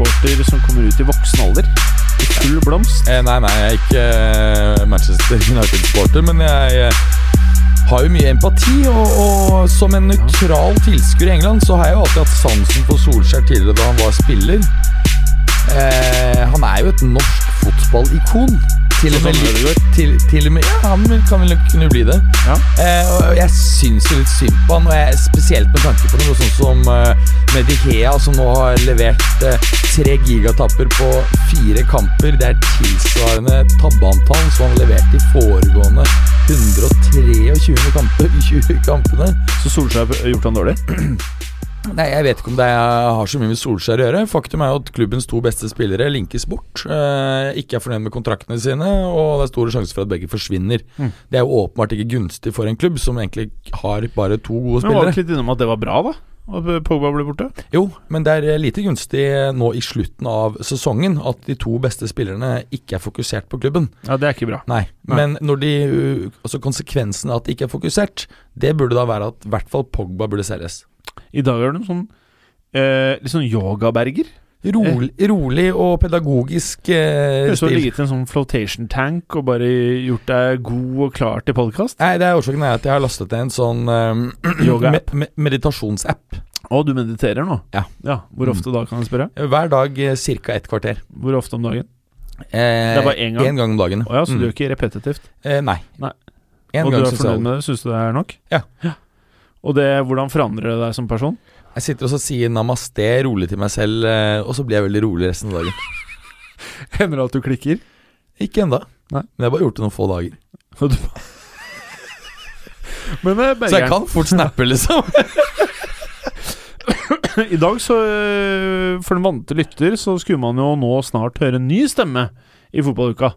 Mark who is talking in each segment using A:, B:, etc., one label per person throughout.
A: United-supporter som kommer ut i voksen alder. I full blomst.
B: Eh, nei, nei, jeg er ikke eh, Manchester United-supporter, men jeg eh, har jo mye empati. Og, og som en nøytral tilskuer i England, så har jeg jo alltid hatt sansen for Solskjær tidligere da han var spiller. Eh, han er jo et norsk fotballikon. Til og med,
A: litt
B: til, til og med Ja, han kan vel kunne bli det.
A: Ja.
B: Eh, og jeg syns jo litt synd på han, og jeg, spesielt med tanke på noe sånn som uh, Medihea, som nå har levert tre uh, gigatapper på fire kamper. Det er tilsvarende tabbeantall som han har levert i foregående 123 kamper, 20 kampene.
A: Så Solskjær har gjort han dårlig?
B: Nei, Jeg vet ikke om det har så mye med Solskjær å gjøre. Faktum er jo at klubbens to beste spillere linkes bort. Eh, ikke er fornøyd med kontraktene sine, og det er store sjanser for at begge forsvinner.
A: Mm.
B: Det er jo åpenbart ikke gunstig for en klubb som egentlig har bare to gode spillere.
A: Men var ikke litt innom at det var bra, da? At Pogba ble borte?
B: Jo, men det er lite gunstig nå i slutten av sesongen at de to beste spillerne ikke er fokusert på klubben.
A: Ja, det er ikke bra.
B: Nei,
A: Nei.
B: men når de, uh, altså konsekvensen av at de ikke er fokusert, det burde da være at i hvert fall Pogba burde selges.
A: I dag er du en sånn eh, litt sånn yogaberger.
B: Rolig, rolig og pedagogisk eh,
A: stil. du har ligget i en sånn flotation tank og bare gjort deg god og klar til podkast.
B: Nei, det er årsaken er at jeg har lastet ned en sånn um,
A: Yoga-app.
B: me me meditationsapp.
A: Å, du mediterer nå?
B: Ja.
A: Hvor ofte da, kan jeg spørre?
B: Hver dag ca. ett kvarter.
A: Hvor ofte om dagen?
B: Eh,
A: Det er bare én gang?
B: En gang om dagen.
A: Å ja, så du
B: Mm.
A: gjør ikke repetitivt?
B: eh, nei.
A: Nei.
B: En
A: og du er fornøyd med det? Syns du det er nok?
B: Ja. Ja.
A: Og det, hvordan forandrer det deg som person?
B: Jeg sitter og sier namaste rolig til meg selv, eh, og så blir jeg veldig rolig resten av dagen.
A: Hender det at du klikker?
B: Ikke ennå, men jeg har bare gjort det noen få dager.
A: Men eh,
B: Så jeg kan fort snappe, liksom.
A: i dag så eh, For den vante lytter så skulle man jo nå snart høre en ny stemme i fotballuka.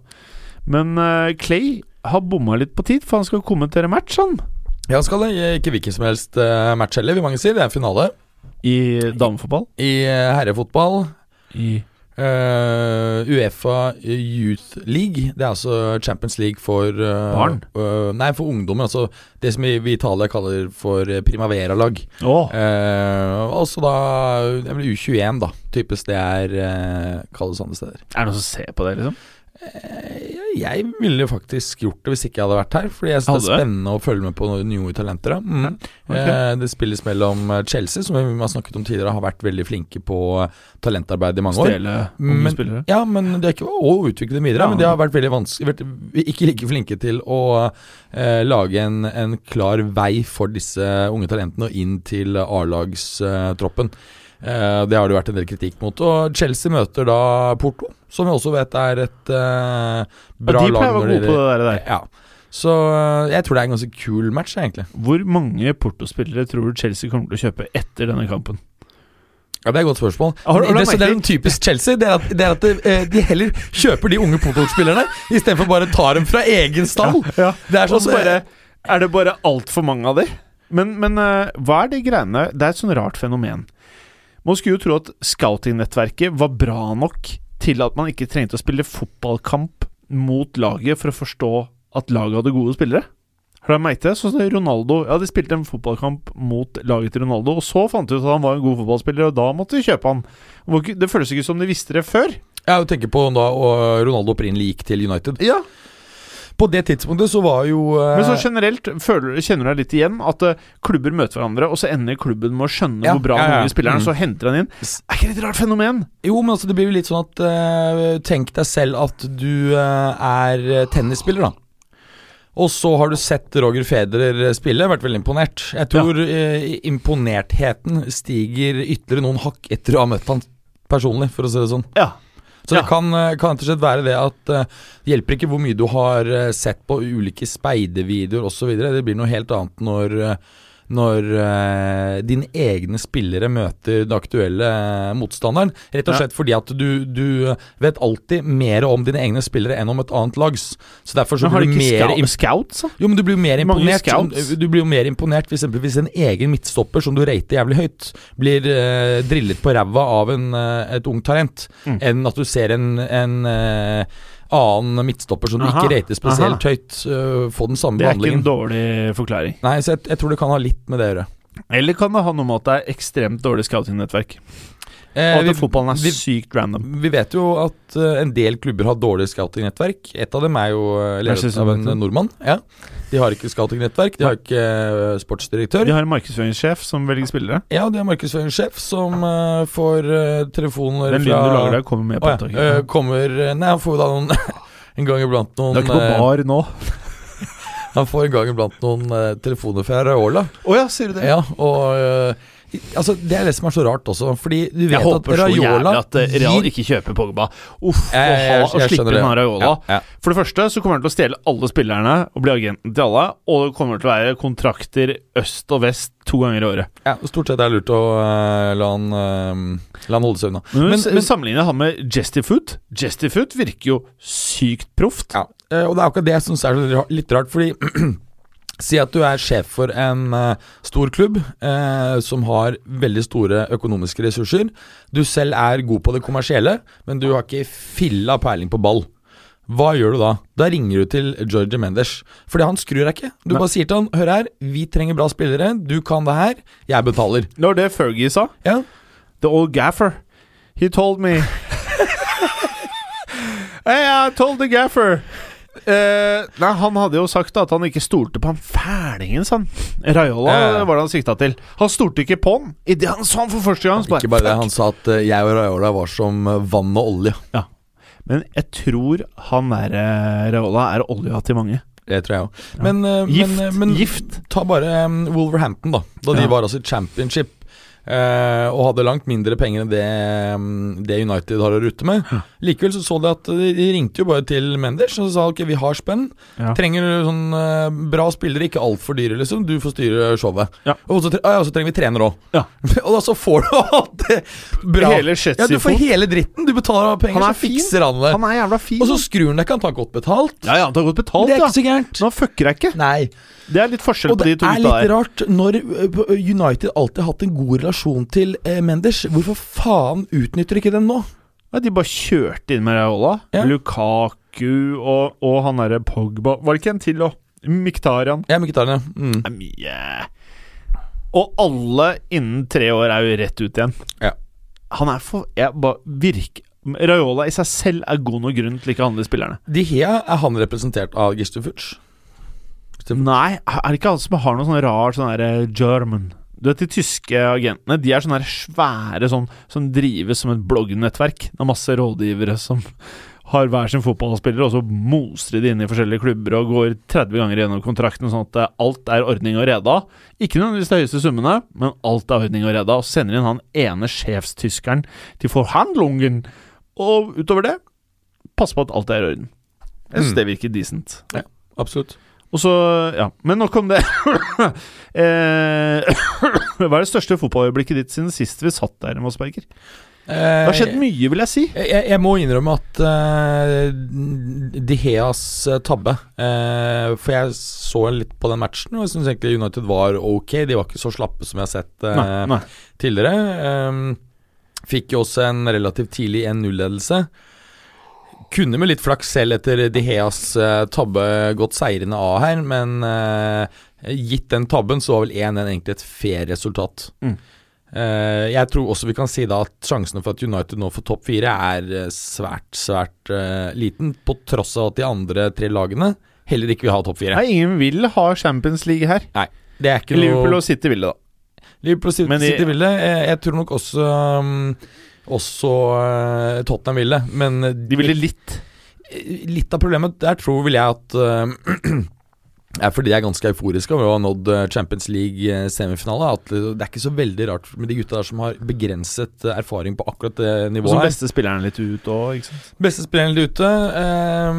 A: Men eh, Clay har bomma litt på tid, for han skal kommentere match, han.
B: Ja, skal det ikke hvilken som helst eh, match heller, vil mange si. Det er en finale
A: I damefotball.
B: i eh, herrefotball.
A: I
B: Uh, Uefa Youth League, det er altså Champions League for uh,
A: Barn?
B: Uh, nei, for ungdommer. Altså det som vi i Italia kaller for primavera-lag.
A: Oh.
B: Uh, altså da Det er vel U21, da. Typisk det er uh, kalles andre steder.
A: Er det noen som ser på det, liksom?
B: Eh, jeg ville faktisk gjort det hvis ikke jeg hadde vært her. Fordi jeg synes det er spennende å følge med på nye talenter. Mm.
A: Ok.
B: Eh, det spilles mellom eh, Chelsea, som vi har snakket om tidligere, har vært veldig flinke på talentarbeid i mange år.
A: Stjele unge spillere?
B: Ja, men de har ikke å utvikle dem videre.
A: Ja.
B: Men de har vært veldig vanskelig Ikke like flinke til å eh, lage en, en klar vei for disse unge talentene og inn til A-lagstroppen. Eh, det har det vært en del kritikk mot. Og Chelsea møter da Porto, som vi også vet er et eh, bra
A: ja, de
B: lag.
A: pleier å være gode på det der.
B: Ja. Så eh, jeg tror det er en ganske kul match, egentlig.
A: Hvor mange Porto-spillere tror du Chelsea kommer til å kjøpe etter denne kampen?
B: Ja, Det er et godt spørsmål.
A: Har har
B: det, så det er en typisk Chelsea. Det er at, det er at de, de heller kjøper de unge Porto-spillerne istedenfor bare tar dem fra egen stall.
A: Ja,
B: Det er sånn
A: bare Er det bare altfor mange av de? Men, men eh, hva er de greiene Det er et sånn rart fenomen. Man skulle jo tro at scouting-nettverket var bra nok til at man ikke trengte å spille fotballkamp mot laget for å forstå at laget hadde gode spillere. Har du merket det? Sånn som Ronaldo Ja, de spilte en fotballkamp mot laget til Ronaldo, og så fant de ut at han var en god fotballspiller, og da måtte de kjøpe han. Det føles ikke som de visste det før.
B: Jeg tenker på da Ronaldo opprinnelig gikk til United.
A: Ja
B: På det tidspunktet så var jo uh,
A: Men så generelt, føler, kjenner du deg litt igjen at uh, klubber møter hverandre, og så ender klubben med å skjønne
B: Ja,
A: hvor bra
B: ja,
A: den
B: ja.
A: spilleren er,
B: Mm.
A: så henter han inn. Er ikke det et rart fenomen?
B: Jo, men altså det blir jo litt sånn at uh, Tenk deg selv at du er tennisspiller, da. Og så har du sett Roger Federer spille, vært veldig imponert. Jeg tror imponertheten stiger ytterligere noen hakk etter å ha møtt han personlig, for å si det sånn.
A: Ja.
B: Så
A: Ja.
B: det kan, eh, kan rett og slett være det at eh, det hjelper ikke hvor mye du har eh, sett på ulike speidervideoer osv. Det blir noe helt annet når, eh, når eh, dine egne spillere møter den aktuelle eh, motstanderen. Rett og slett fordi at du, du vet alltid mer om dine egne spillere enn om et annet lags. Så derfor så blir du mer
A: scouts,
B: jo, men du blir jo mer imponert. Du blir jo mer imponert hvis eksempelvis en egen midtstopper som du rater jævlig høyt, blir eh, drillet på ræva av en, et ungt talent,
A: Mm.
B: enn at du ser en, en annen midtstopper som du
A: Aha,
B: ikke rater spesielt
A: aha.
B: høyt, uh, få den samme behandlingen.
A: Det er ikke en dårlig forklaring.
B: Nei, så jeg, jeg tror det kan ha litt med det å gjøre.
A: Eller kan det ha noe med at det er ekstremt dårlig scouting-nettverk?
B: Eh,
A: Og at
B: vi-
A: fotballen er
B: vi-
A: sykt random.
B: Vi vet jo at uh, en del klubber har dårlig scouting-nettverk. Et av dem er jo uh, ledet av en nordmann. Ja. De har ikke scouting-nettverk, de har ikke uh, sportsdirektør.
A: De har en markedsføringssjef som velger spillere.
B: Ja, de har markedsføringssjef som eh, får eh, telefoner
A: Den lyden du lager der, kommer med på
B: ja,
A: opptaket.
B: eh, kommer Nei, han får jo da noen En gang iblant noen
A: Du er ikke på
B: eh,
A: bar nå?
B: Han får en gang iblant noen eh, telefoner fra Raola.
A: Å ja, sier du det?
B: Ja, og eh, Altså, det er det som er så rart også, fordi du vet
A: Jeg håper
B: at
A: så jævlig at eh, Real ikke kjøper Pogba. Uff, å ha-
B: jeg
A: slippe
B: det.
A: Raiola.
B: Ja, ja.
A: For det første så kommer han til å stjele alle spillerne og bli agenten til alle. Og det kommer til å være kontrakter øst og vest to ganger i året.
B: ja, Stort sett er det lurt å uh, la, han, uh, la han holde seg unna.
A: Men,
B: Men-
A: men, sammenligner han med Jestifoot. Jestifoot virker jo sykt proft.
B: Ja, og det er akkurat det jeg syns er litt rart, fordi Si at du er sjef for en uh, stor klubb uh, som har veldig store økonomiske ressurser. Du selv er god på det kommersielle, men du har ikke filla peiling på ball. Hva gjør du da? Da ringer du til George Mendes. Fordi han skrur deg ikke. Du
A: Nei.
B: bare sier til han Hør her, vi trenger bra spillere. Du kan det her. Jeg betaler.
A: Det var det Fergie sa.
B: Ja,
A: The old gaffer. He told me Hey, I told the gaffer. Eh, nei, Han hadde jo sagt at han ikke stolte på han fælingen, sa han. Raiola
B: Ja, ja.
A: var det han sikta til. Han stolte ikke på han idet han sa han for første gang. så
B: Ikke bare det. Han sa at uh, jeg og Raiola var som eh, vann og olje.
A: Men jeg tror han der uh, Raiola er olja til mange.
B: Det tror jeg òg.
A: Ja.
B: Men, uh,
A: Gift.
B: men, eh, men
A: Gift.
B: Ta bare um, Wolverhampton, da. Da de var altså i championship. Eh, og hadde langt mindre penger enn det, um, det United har å rutte med. Likevel så så de at de, ringte jo bare til Mendes og sa ok, vi har spenn.
A: Ja.
B: Trenger sånn eh, bra spillere, ikke altfor dyre, liksom. Du får styre showet.
A: Ja.
B: Og så, ja, så trenger vi trener òg.
A: Ja.
B: og da så får du alt det bra.
A: Hele
B: ja, du får hele dritten. Du betaler penger,
A: Han er
B: så
A: fin.
B: fikser han det.
A: Han er jævla fin.
B: Og så skrur han deg, ikke, han tar godt betalt.
A: ja, ja, han tar godt betalt,
B: det er
A: ja.
B: ikke så gærent.
A: Men han fucker deg ikke.
B: Nei.
A: Det er litt forskjell
B: Og
A: på de
B: det er litt rart når uh, United alltid har hatt en god relasjon til eh, Mendes. Hvorfor faen utnytter ikke den nå?
A: Ja, de bare kjørte inn med Raiola.
B: Ja.
A: Lukaku og, og han derre Pogba Var det ikke en til òg? Miktarian.
B: Ja, den, ja. Mm.
A: Det er mye. Og alle innen tre år er jo rett ut igjen.
B: Ja.
A: Han er for Jeg bare virker Raiola i seg selv er god nok grunn til ikke å handle spillerne.
B: De Hea, er han representert av Gistufuc?
A: Nei, er det ikke alle som har noe sånn rar sånn derre German Du vet, De tyske agentene De er sånne der svære sånn som drives som et bloggnettverk. Det er masse rådgivere som har hver sin fotballspiller, og så moser de inn i forskjellige klubber og går 30 ganger gjennom kontrakten, sånn at eh, alt er ordning og reda. Ikke nødvendigvis de høyeste summene, men alt er ordning og reda. Og sender de inn han ene sjefstyskeren til forhandlungen. Og utover det, passe på at alt er i orden. Jeg syns
B: Mm.
A: det virker decent.
B: Ja, Absolutt.
A: Og så, ja, Men nok om det. eh, hva er det største fotballøyeblikket ditt siden sist vi satt der, Mossberger? Det har skjedd mye, vil jeg si.
B: Jeg, jeg, jeg må innrømme at uh, De Heas eh, tabbe uh, For jeg så litt på den matchen, og jeg syns egentlig United var ok. De var ikke så slappe som jeg har sett uh,
A: Nei, nei.
B: tidligere. Um, fikk jo også en relativt tidlig 1-0-ledelse. Kunne med litt flaks selv etter De Heas eh, tabbe gått seirende av her, men uh, gitt den tabben så var vel 1-1 egentlig et fair resultat.
A: Mm.
B: Uh, jeg tror også vi kan si da at sjansene for at United nå får topp fire er svært, svært uh, liten, på tross av at de andre tre lagene heller ikke vil ha topp fire.
A: Nei, ingen vil ha Champions League her.
B: Nei, Det er ikke
A: Liverpool
B: noe
A: og City vil det, da.
B: Liverpool og City,
A: de-
B: City ville. Jeg, jeg tror nok også um, Også uh, Tottenham ville, men uh,
A: De ville litt.
B: Litt av problemet der tror vil jeg at er fordi de er ganske euforiske over å ha nådd uh, Champions League-semifinale. At uh, Det er ikke så veldig rart med de gutta der som har begrenset uh, erfaring på akkurat det
A: Og
B: nivået.
A: som
B: her
A: beste spilleren litt ut òg, ikke sant.
B: Beste spilleren litt ute, Eh,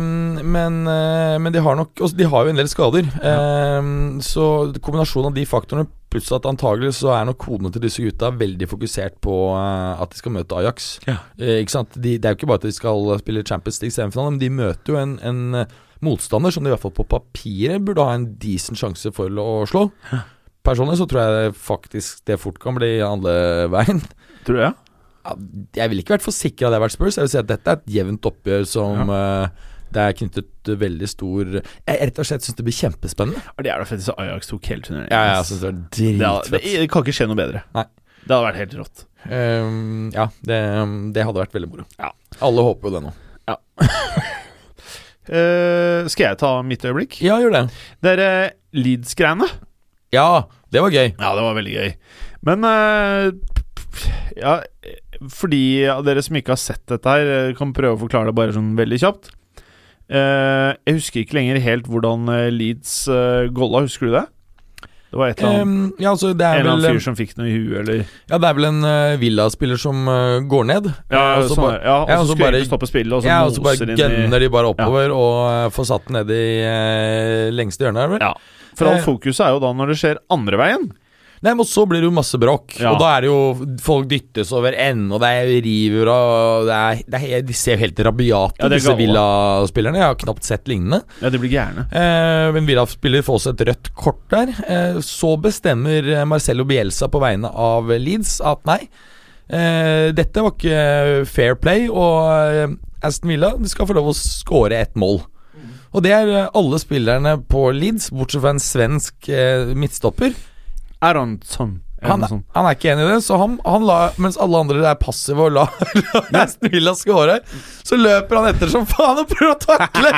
B: men, eh, men de har nok også, De har jo en del skader. ehm, så kombinasjonen av de faktorene Pluss at antagelig så er nok kodene til disse gutta veldig fokusert på eh, at de skal møte Ajax.
A: Ja.
B: Eh, ikke sant? De, det er jo ikke bare at de skal spille Champions League semifinale, men de møter jo en, en eh, motstander som de i hvert fall på papiret burde ha en decent sjanse for å slå. Personlig så tror jeg faktisk det fort kan bli andre veien.
A: Tror jeg.
B: Ja, jeg ville ikke vært for sikker hadde jeg vært Spurs. Jeg vil si at dette er et jevnt oppgjør som eh, det er knyttet veldig stor Jeg rett og slett syns det blir kjempespennende.
A: Det er da fett hvis Ajax tok hele turneringen.
B: Ja, jeg synes det er
A: det, hadde-
B: dritfett.
A: det kan ikke skje noe bedre.
B: Nei.
A: Det hadde vært helt rått.
B: Um, ja, det, det hadde vært veldig moro.
A: Ja.
B: Alle håper jo det nå.
A: Eh, skal jeg ta mitt øyeblikk?
B: Ja, gjør det.
A: Det er eh, Leeds-greiene.
B: Ja, det var gøy.
A: Ja, det var veldig gøy. Men uh, Ja, for de av dere som ikke har sett dette her, kan prøve å forklare det bare sånn veldig kjapt. Jeg husker ikke lenger helt hvordan Leeds uh, golla, husker du det? Det var et eller annet,
B: um, ja, altså, det
A: en
B: er
A: eller annen
B: vel
A: fyr som fikk noe i huet, eller
B: Ja, det er vel en uh, Villa-spiller som uh, går ned.
A: Ja,
B: og så
A: sånn, ja,
B: ja,
A: skulle
B: bare-
A: stoppe spillet, og så
B: ja, og så bare gønner de bare oppover og uh, får satt den ned i lengste hjørnet. her, vel?
A: Ja. For alt fokuset er jo da når det skjer andre veien.
B: Nei, men så blir det jo masse bråk.
A: Ja.
B: Og da er det jo Folk dyttes over ende, og det er river og det er, det er, De ser jo helt rabiate ut,
A: Ja, det er
B: disse. Villa-spillerne. Jeg har knapt sett lignende.
A: Ja, de blir gærne.
B: Eh, men Villa-spiller får også et rødt kort der. Eh, så bestemmer Marcello Bielsa på vegne av Leeds at nei, eh, dette var ikke fair play, og eh, Aston Villa skal få lov å skåre ett mål. Og det er alle spillerne på Leeds, bortsett fra en svensk eh, midtstopper.
A: Aronsson.
B: Han, han er ikke enig i det, så han, han la, mens alle andre er passive og la, la Aston Villa skåre, så løper han etter som faen og prøver å takle!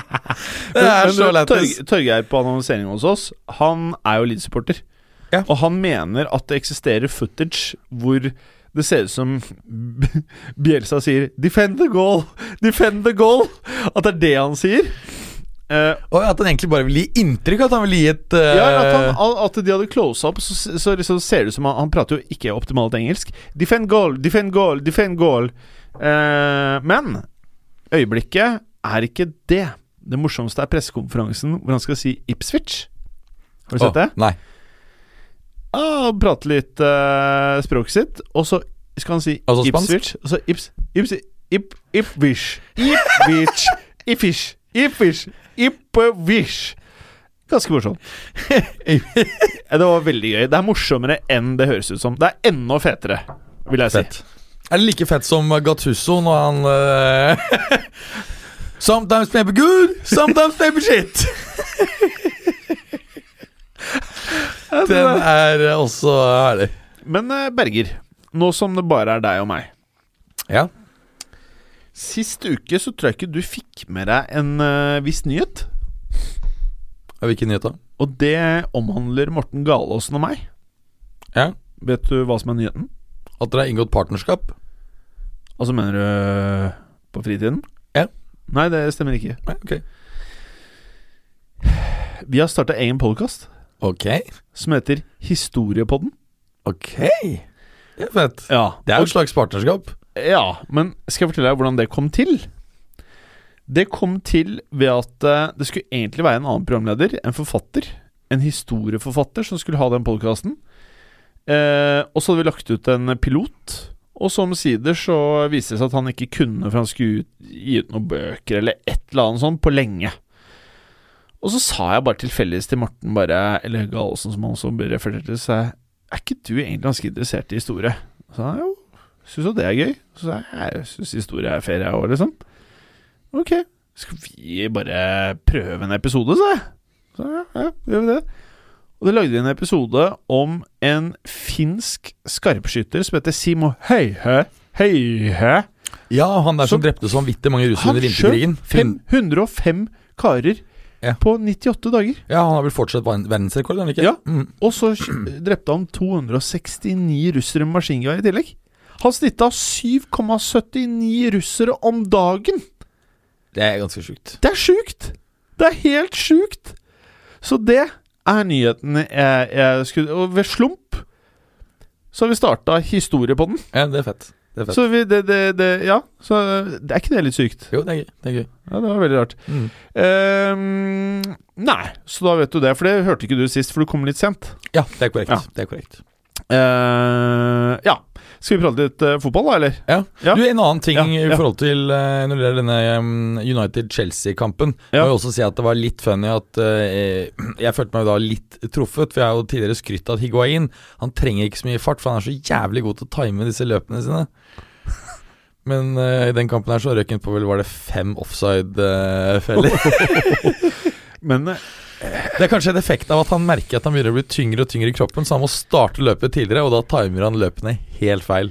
B: Det er
A: Men
B: så lættis.
A: Torg- Torgeir på annonsering hos oss, han er jo Leeds-supporter.
B: Ja.
A: Og han mener at det eksisterer footage hvor det ser ut som Bielsa sier 'defend the goal', 'defend the goal'. At det er det han sier. Eh,
B: Og at han egentlig bare vil gi inntrykk at han vil gi et uh,
A: ja, at, han, at de hadde close up, så, så så ser det ut som han, han prater jo ikke optimalt engelsk. Defend goal, defend goal, defend goal. Uh, men øyeblikket er ikke det. Det morsomste er pressekonferansen hvor han skal si Ipswich. Har du sett
B: oh,
A: det?
B: Nei.
A: Ah, prate litt språket sitt, og så skal han si
B: Altså?
A: Ipswich. Og så Ips, Ips, Ip, Ipwish. Ipwich. Ipfish. Ipfish. Ipwish. Ganske morsomt. Det var veldig gøy. Det er morsommere enn det høres ut som. Det er enda fetere, vil jeg si.
B: Er det like fett som Gattusso når han uh, Sometimes maybe good, sometimes maybe shit. Den er også herlig.
A: Men eh, Berger, nå som det bare er deg og meg
B: Ja.
A: Sist uke så tror jeg ikke du fikk med deg en uh, viss nyhet.
B: Hvilken nyhet, da?
A: Og det omhandler Morten Galaasen og meg.
B: Ja.
A: Vet du hva som er nyheten?
B: At dere har inngått partnerskap?
A: Altså mener du øh, på fritiden?
B: Ja.
A: Nei, det stemmer ikke.
B: Nei, ok.
A: Vi har starta egen podkast
B: Ok.
A: som heter Historiepodden.
B: Ok. Det er fett.
A: Ja,
B: Det er jo et slags partnerskap.
A: Ja, men skal jeg fortelle deg hvordan det kom til? Det kom til ved at eh, det skulle egentlig være en annen programleder, en forfatter. En historieforfatter som skulle ha den podkasten. Eh, og så hadde vi lagt ut en pilot, og så omsider så viste det seg at han ikke kunne, for han skulle ut, gi ut noen bøker eller et eller annet sånt på lenge. Og så sa jeg bare tilfeldigvis til Morten, bare, eller Galesen som han også refererte til, seg er ikke du egentlig ganske interessert i historie? Så sa han jo, syns jo det er gøy. Så sa jeg, jeg syns historie er ferie, jeg òg, liksom. Ok, skal vi bare prøve en episode, sa jeg. Så ja, ja, gjør vi det. Og da lagde vi en episode om en finsk skarpskytter som heter Simo Høyhø. Høyhø.
B: Ja, han der som
A: Som-
B: drepte så vanvittig mange russere under vinterkrigen.
A: Han skjøt 105 karer
B: Ja.
A: på 98 dager.
B: Ja, han har vel fortsatt verdensrekord, han ikke?
A: Ja.
B: Mm.
A: Og så drepte han 269 russere med maskingevær i tillegg. Han snitta 7,79 russere om dagen!
B: Det er ganske sjukt.
A: Det er sjukt! Det er helt sjukt! Så det er nyheten jeg, jeg skulle Og ved slump så har vi starta historie på den.
B: Ja, det er fett. Det er fett.
A: Så vi, det, det, det Ja, så det er ikke det litt sykt?
B: Jo, det er gøy. Det er gøy.
A: Ja, det var veldig rart.
B: Mm.
A: Um, nei, så da vet du det, for det hørte ikke du sist, for du kom litt sent.
B: Ja, det er korrekt.
A: Ja.
B: Det er korrekt.
A: Uh, ja. Skal vi prate litt uh, fotball, da, eller?
B: Ja.
A: Ja.
B: Du, En annen ting
A: Ja,
B: i forhold til uh, når det gjelder denne um, United-Chelsea-kampen.
A: Ja.
B: Må jo også si at det var litt funny at uh, Jeg følte meg da litt truffet, for jeg har jo tidligere skrytt av at Higuain Han trenger ikke så mye fart, for han er så jævlig god til å time disse løpene sine. Men i den kampen her så røk han på vel var det fem offside-feller.
A: Men
B: det er kanskje en effekt av at han merker at han begynner å bli tyngre og tyngre i kroppen, så han må starte løpet tidligere, og da timer han løpene helt feil.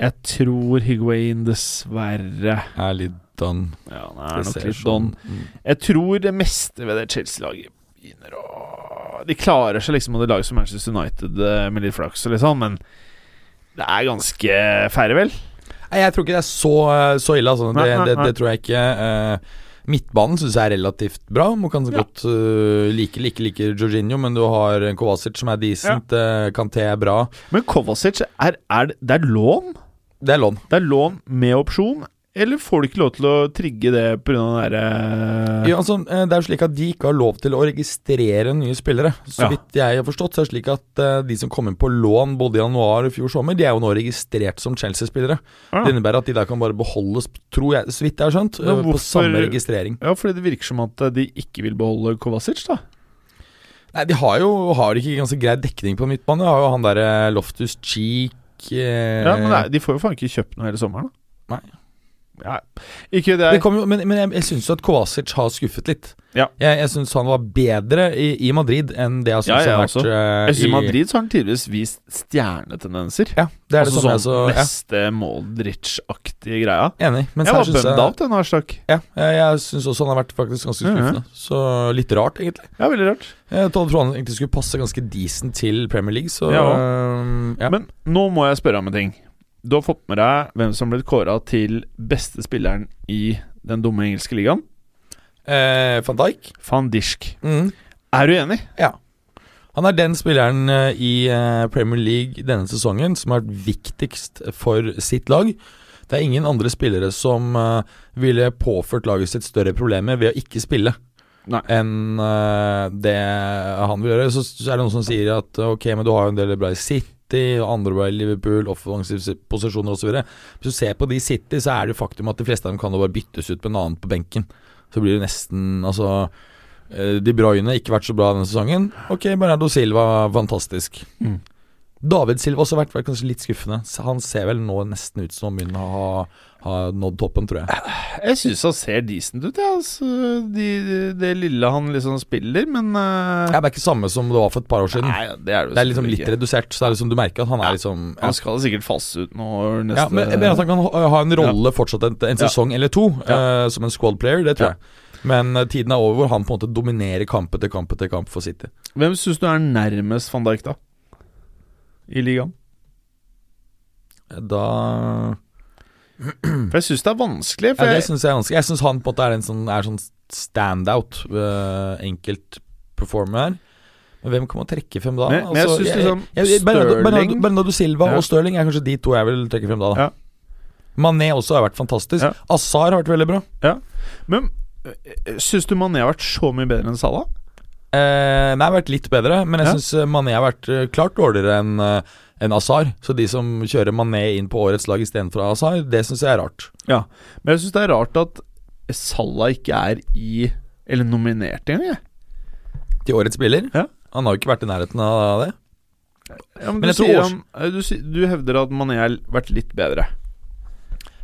A: jeg tror Higuain dessverre
B: Er litt done.
A: Ja, han er nok litt
B: sånn-
A: don. Jeg tror det meste ved det Chelsea-laget begynner å De klarer seg liksom og det laget som Manchester United eh, med litt flaks og litt sånn, men det er ganske færre, vel?
B: Nei, jeg tror ikke det er så, så ille. Altså. Det, det, det tror jeg ikke. Midtbanen syns jeg er relativt bra. Man kan så
A: Ja.
B: godt uh, like like like Jorginho, men du har Kovacic som er decent. eh, Kanté er bra.
A: Men Kovacic, er, er det, det er lån?
B: Det er lån.
A: Det er lån med opsjon, eller får du ikke lov til å trigge det pga. den derre
B: Ja, altså, eh, det er jo slik at De ikke har lov til å registrere nye spillere. Så
A: Ja.
B: vidt jeg har forstått, så er det slik at eh, de som kom inn på lån både i januar og fjor sommer, de er jo nå registrert som Chelsea-spillere.
A: Ja.
B: Det innebærer at de der kan bare beholdes, tror jeg, så vidt jeg har skjønt,
A: ja,
B: eh, på samme registrering.
A: Ja, fordi det virker som at de ikke vil beholde Kovacic, da.
B: Nei, de har jo har ikke ganske grei dekning på midtbanen. De har jo han derre Loftus Cheek eh,
A: Ja, men nei, De får jo faen ikke kjøpt noe hele sommeren, da.
B: Nei.
A: Ja, ikke det
B: det jo, Men, men jeg, jeg syns at Kovacic har skuffet litt.
A: Ja.
B: Jeg, jeg syns han var bedre i, i Madrid enn det jeg syns
A: Ja,
B: han har vært uh,
A: Jeg synes I
B: i
A: Madrid så har han tydeligvis vist stjernetendenser.
B: Ja, det er
A: altså
B: det jeg
A: sånn neste Modric-aktige greia.
B: Enig. Men
A: Jeg var bummed out, den Aslak.
B: Ja, jeg, jeg syns også han har vært faktisk ganske
A: skuffende. Mm
B: skuffende. Så litt rart, egentlig.
A: Ja, veldig rart.
B: Jeg trodde han egentlig skulle passe ganske decent til Premier League, så
A: Ja.
B: eh, ja.
A: Men nå må jeg spørre om en ting. Du har fått med deg hvem som ble kåra til beste spilleren i den dumme engelske ligaen.
B: eh, Van Dijk
A: Van Dijk.
B: mm.
A: Er du enig? Ja.
B: Han er den spilleren eh, i eh, Premier League denne sesongen som har vært viktigst for sitt lag. Det er ingen andre spillere som eh, ville påført laget sitt større problemer ved å ikke spille
A: Nei.
B: enn uh, det han vil gjøre. Så, så er det noen som sier at ok, men du har jo en del bra i City, og andre bra i Liverpool, offensive posisjoner osv. Hvis du ser på de City, så er det faktum at de fleste av dem kan bare byttes ut med en annen på benken. Så blir det nesten Altså eh, De Bruyne ikke vært så bra denne sesongen. Ok, Bernardo Silva, fantastisk.
A: Mm.
B: David Silva også vært, vært kanskje litt skuffende. Han ser vel nå nesten ut som han begynner å ha, ha nådd toppen, tror jeg.
A: Jeg syns han ser decent ut, jeg. Altså, de, det lille han liksom spiller, men uh...
B: Ja, det er ikke samme som det var for et par år siden.
A: Nei, det er det,
B: Det er liksom litt redusert. Så det er liksom, du merker at han er liksom ja.
A: Han skal sikkert faste ut nå neste
B: Ja, men, men at han kan ha, en rolle fortsatt en, en
A: Ja.
B: sesong eller to
A: Ja.
B: eh, som en squad player, det tror
A: Ja.
B: jeg. Men uh, tiden er over hvor han på en måte dominerer kamp etter kamp etter kamp for City.
A: Hvem syns du er nærmest van Dijk, da? I ligaen?
B: Da
A: For jeg syns det er vanskelig.
B: Ja, det synes jeg er vanskelig. Jeg syns han på en måte er en sånn, er sånn standout, uh, enkelt performer her. Men hvem kan man trekke frem da?
A: Men- men jeg
B: Altså,
A: synes liksom
B: jeg- jeg- Bernardo, Bernardo, Bernardo Silva
A: Ja.
B: og Stirling er kanskje de to jeg vil trekke frem da. da.
A: Ja.
B: Mané også har vært fantastisk.
A: Ja.
B: Azar har vært veldig bra.
A: Men syns du Mané har vært så mye bedre enn Salah?
B: Eh, nei, har vært litt bedre, men jeg
A: Ja.
B: syns Mané har vært eh, klart dårligere enn eh, enn Azar. Så de som kjører Mané inn på årets lag istedenfor Azar, det syns jeg er rart.
A: Ja, Men jeg syns det er rart at Salah ikke er i Eller nominert engang. jeg.
B: Til årets spiller.
A: Ja.
B: Han har jo ikke vært i nærheten av det.
A: Ja, men
B: Men
A: du, sier
B: års-
A: han, eh, du, du hevder at Mané har vært litt bedre.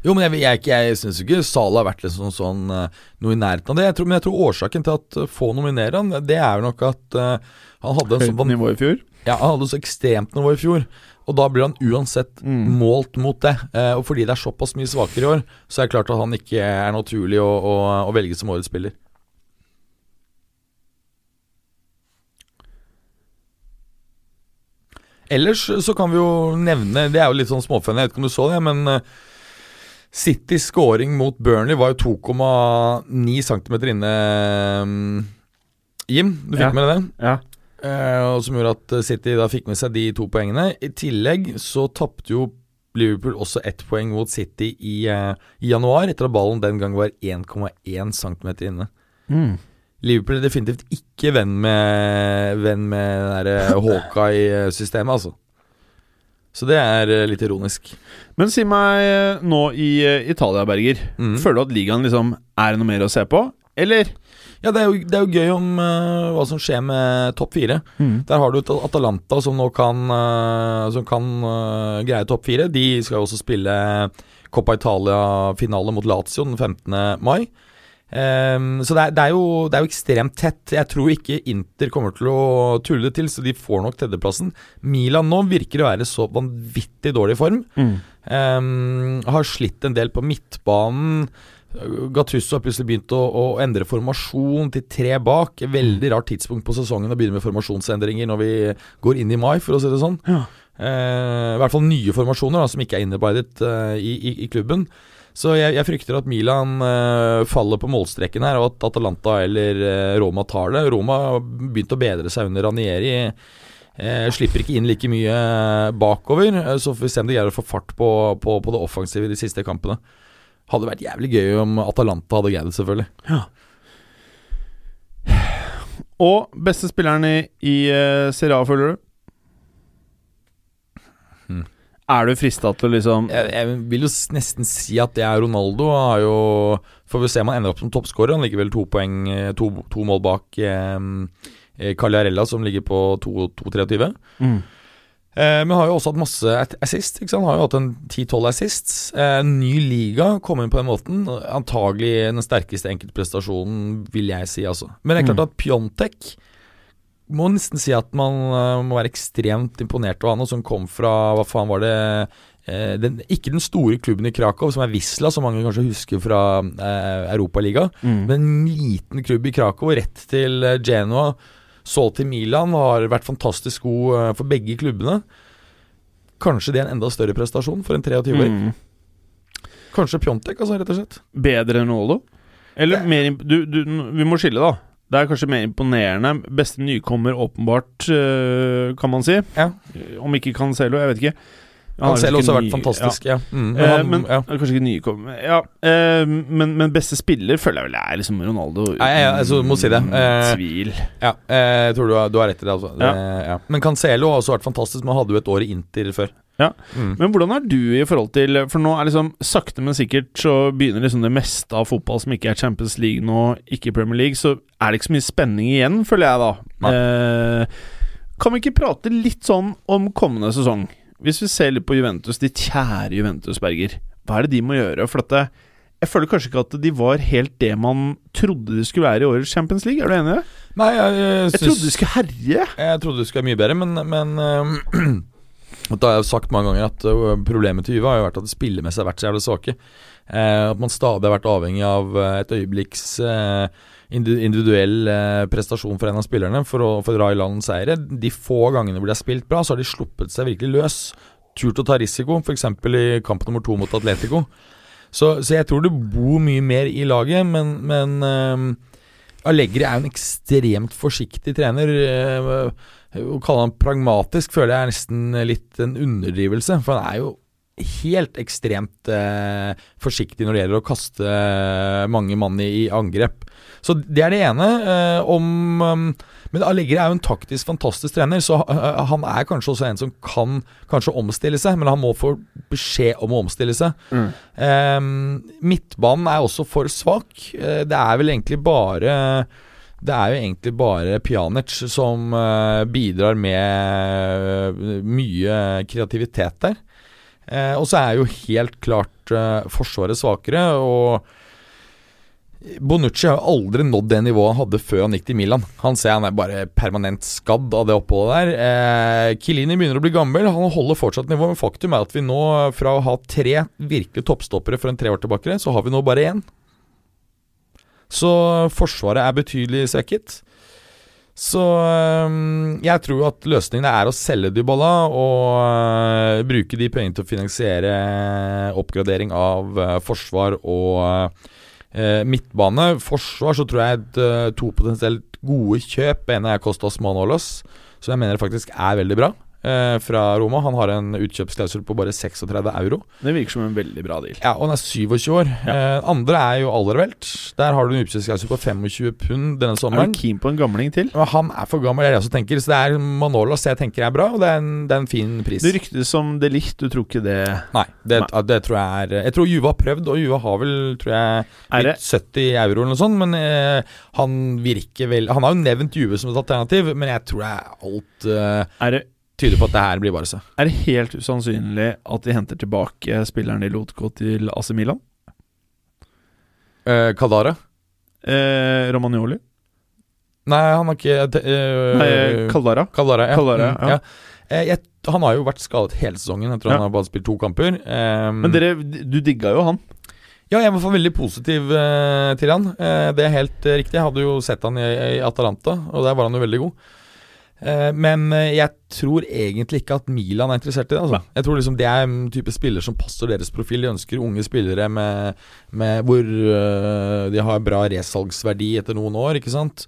B: Jo, men jeg, jeg, jeg, jeg syns ikke Salah har vært liksom sånn eh, noe i nærheten av det. Jeg tror, men jeg tror årsaken til at eh, få nominerer han, det er jo nok at uh, han hadde en sånn Høyt
A: nivå i fjor.
B: Ja, Han hadde så ekstremt nivå i fjor. Og da blir han uansett
A: Mm.
B: målt mot det. Eh, og fordi det er såpass mye svakere i år, så er det klart at han ikke er naturlig å, å, å velge som årets spiller. Ellers så kan vi jo nevne Det er jo litt sånn småfønn, jeg vet ikke om du så det, men eh, Citys scoring mot Burnley var jo 2,9 cm inne. mm, Jim, du fikk
A: Ja.
B: med deg det?
A: Ja.
B: Eh, og som gjorde at City da fikk med seg de to poengene. I tillegg så tapte jo Liverpool også ett poeng mot City i, eh, i januar, etter at ballen den gang var 1,1 cm inne.
A: Mm.
B: Liverpool er definitivt ikke venn med Venn med Hawkeye-systemet, altså. Så det er eh, litt ironisk.
A: Men si meg eh, nå i eh, Italia, Berger.
B: Mm.
A: Føler du at ligaen liksom er noe mer å se på, eller?
B: Ja, det er jo, det er jo gøy om uh, hva som skjer med topp fire. Der har du Atalanta som nå kan, uh, som kan uh, greie topp fire. De skal jo også spille Coppa Italia-finale mot Lazio den 15. mai. Um, så det er, det, er jo, det er jo ekstremt tett. Jeg tror ikke Inter kommer til å tulle det til, så de får nok tredjeplassen. Milan nå virker å være så vanvittig dårlig i form. Ehm, har slitt en del på midtbanen. Gattusso har plutselig begynt å, å endre formasjon til tre bak. Veldig rart tidspunkt på sesongen å begynne med formasjonsendringer når vi går inn i mai, for å si det sånn.
A: Ja.
B: Eh, I hvert fall nye formasjoner da, som ikke er innarbeidet eh, i, i, i klubben. Så jeg, jeg frykter at Milan eh, faller på målstreken her, og at Atalanta eller eh, Roma tar det. Roma har begynt å bedre seg under Ranieri. Eh, slipper ikke inn like mye bakover, eh, så får vi se om de greier å få fart på, på, på det offensive i de siste kampene. Hadde vært jævlig gøy om Atalanta hadde greid det, selvfølgelig. Ja.
A: Og beste spilleren i, i uh, Serie A, føler du?
B: Hmm.
A: Er du frista til å liksom
B: Jeg, jeg vil jo nesten si at det er Ronaldo. Har jo Får vi se om han ender opp som toppskårer. Han ligger vel to poeng eh, To, to mål bak eh, eh, Cagliarella, som ligger på 2-23.
A: mm.
B: Eh, men har jo også hatt masse assist. Ikke sant? Har jo hatt en 10-12 assists. Eh, ny liga kom inn på den måten. Antagelig den sterkeste enkeltprestasjonen, vil jeg si. altså Men det er klart at Pjontek må nesten si at man eh, må være ekstremt imponert av han, og som kom fra Hva faen var det eh, den, Ikke den store klubben i Krakow, som er Wisla, som mange kanskje husker fra eh, Europaliga.
A: Mm.
B: Men en liten klubb i Krakow, rett til Genoa, så til Milan, har vært fantastisk god eh, for begge klubbene. Kanskje det er en enda større prestasjon for en 23-åring.
A: Mm.
B: Kanskje Pjontek, altså, rett og slett.
A: Bedre enn Olo? Eller mer du, du, Vi må skille, da. Det er kanskje mer imponerende. Beste nykommer, åpenbart, øh, kan man si.
B: Ja.
A: Om ikke Cancelo, jeg vet ikke. Han
B: selv også har vært fantastisk, ja. Mm,
A: Ja. Eh,
B: han,
A: men. Kanskje ikke nykommer Ja, eh, men, men beste spiller føler jeg vel er liksom Ronaldo. uten
B: ja, altså, må si det. Eh,
A: tvil.
B: Ja, jeg tror du har, du har rett i det. Altså.
A: Ja.
B: Det, ja. Men Cancelo har også vært fantastisk. Man hadde jo et år i Inter før.
A: Ja.
B: Mm.
A: Men hvordan er du i forhold til For nå er liksom sakte, men sikkert så begynner liksom det meste av fotball som ikke er Champions League nå, ikke Premier League, så er det ikke så mye spenning igjen, føler jeg da. Eh, kan vi ikke prate litt sånn om kommende sesong? Hvis vi ser litt på Juventus, ditt kjære Juventus, Berger. Hva er det de må gjøre? For dette jeg føler kanskje ikke at de var helt det man trodde de skulle være i årets Champions League. Er du enig i det?
B: Nei, jeg, jeg,
A: Jeg trodde de skulle herje.
B: Jeg trodde de skulle være mye bedre, men, men uh, Da har jeg sagt mange ganger at øh, problemet til Juve har jo vært at det spillemessig har vært så jævlig svake. Uh, at man stadig har vært avhengig av et øyeblikks eh, indi- individuell eh, prestasjon for en av spillerne for å, for å dra i land seire. De få gangene hvor de har spilt bra, så har de sluppet seg virkelig løs. Turt å ta risiko, f.eks. i kamp nummer to mot Atletico. Så, så jeg tror det bor mye mer i laget, men, men uh, Allegri er jo en ekstremt forsiktig trener. Uh, Å kalle han pragmatisk føler jeg er nesten litt en underdrivelse. For han er jo helt ekstremt uh, forsiktig når det gjelder å kaste mange mann i, i angrep. Så det er det ene. Eh, om um, Men Allegri er jo en taktisk fantastisk trener, så eh, han er kanskje også en som kan kanskje omstille seg, men han må få beskjed om å omstille seg. Eh, midtbanen er også for svak. Eh, det er vel egentlig bare det er jo egentlig bare Pjanic som eh, bidrar med eh, mye kreativitet der. Eh, og så er jo helt klart eh, Forsvaret svakere, og Bonucci har aldri nådd det nivået han hadde før han gikk til Milan. Han ser han er bare permanent skadd av det oppholdet der. Eh, Kilini begynner å bli gammel, han holder fortsatt nivå, men faktum er at vi nå, fra å ha tre virkelig toppstoppere for en tre år tilbake, så har vi nå bare én. Så Forsvaret er betydelig svekket. Så jeg tror at løsningen er å selge Dybala og øh, bruke de pengene til å finansiere oppgradering av forsvar og øh, midtbane. Forsvar så tror jeg et, øh, to potensielt gode kjøp. En er Kostas Manolos, som jeg mener faktisk er veldig bra. Eh, fra Roma. Han har en utkjøpsklausul på bare 36 euro.
A: Det virker som en veldig bra deal.
B: Ja, Og han er 27 år. Eh, andre er jo Alderwelt. Der har du en utkjøpsklausul på 25 pund denne sommeren.
A: Er du keen på en gamling til?
B: Men han er for gammel, det er det jeg også tenker. Så det er Manolas jeg tenker er bra, og det er en, det er en fin pris.
A: Det ryktes som det litt, du tror ikke det
B: Nei, det,
A: Nei.
B: det tror jeg er Jeg tror Juve har prøvd, og Juve har vel tror jeg
A: Er
B: 70 euro eller noe sånt, men eh, han virker vel Han har jo nevnt Juve som et alternativ, men jeg tror det er alt eh,
A: Er det,
B: tyder på at det her blir Barca.
A: er det helt usannsynlig at de henter tilbake spilleren de lot gå til AC Milan?
B: Eh, Kadara?
A: Eh, Romagnoli?
B: Nei, han har ikke eh,
A: Nei, Caldara?
B: Kaldara, ja.
A: Kaldara,
B: ja.
A: ja.
B: Eh, jeg, han har jo vært skadet hele sesongen. Jeg tror
A: Ja.
B: han har bare spilt to kamper. Um,
A: Men dere, du digga jo han.
B: Ja, jeg var veldig positiv uh, til han. Uh, det er helt uh, riktig. Jeg hadde jo sett han i, i Atalanta, og der var han jo veldig god. Eh, men eh, jeg tror egentlig ikke at Milan er interessert i det. Altså. Jeg tror liksom det er en type spiller som passer deres profil. De ønsker unge spillere med, med hvor eh, de har bra resalgsverdi etter noen år, ikke sant.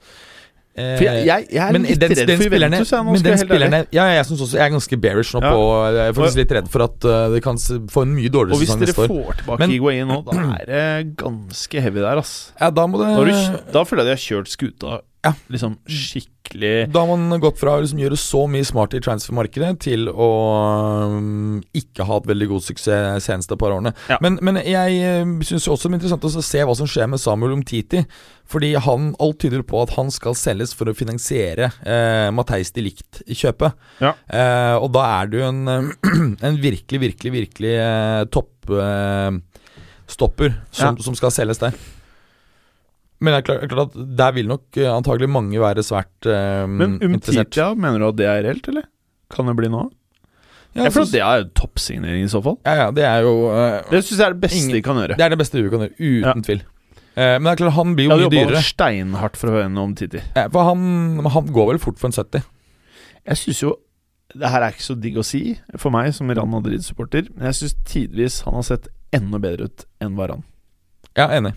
A: For jeg, jeg, jeg er
B: men
A: litt
B: den,
A: redd
B: den
A: for Juventus. Jeg,
B: men den spillerne Ja, jeg synes også Jeg er ganske bearish nå
A: Ja.
B: på Jeg er faktisk litt redd for at uh, det kan få en mye dårligere
A: hvis
B: sesong
A: dere
B: neste år.
A: får tilbake
B: Men-
A: Higuain nå, da er det ganske heavy der, ass.
B: Ja, da må det
A: Da, du, da føler jeg de har kjørt skuta
B: Ja.
A: liksom skikkelig
B: Da har man gått fra å liksom gjøre så mye smart i transfermarkedet til å um, ikke ha hatt veldig god suksess seneste par årene.
A: Ja.
B: Men, men jeg uh, syns også det er interessant å se hva som skjer med Samuel Umtiti. Fordi han, alt tyder på at han skal selges for å finansiere eh, Matheis de Licht-kjøpet.
A: Ja.
B: Eh, og da er det jo en, eh, en virkelig, virkelig, virkelig eh, toppstopper som,
A: Ja.
B: som skal selges der. Men det er klart, klart at der vil nok eh, antagelig mange være svært eh,
A: Men. Umtitia, mener du at det er reelt, eller? Kan det bli noe?
B: Ja,
A: jeg føler at det er jo toppsignering i så fall.
B: ja, ja, det er jo uh,
A: Det syns jeg er det beste
B: Ingen-
A: de kan gjøre.
B: Det er det beste du kan gjøre, uten
A: Ja.
B: tvil. Uh, men det er klart, han blir jo
A: hadde
B: Jeg
A: jobba
B: dyrere.
A: steinhardt for å høre noe om Titi.
B: Ja, for han, han går vel fort for en 70.
A: Jeg syns jo Det her er ikke så digg å si for meg som Real Madrid-supporter, men jeg syns tidvis han har sett enda bedre ut enn Varan.
B: Ja, enig.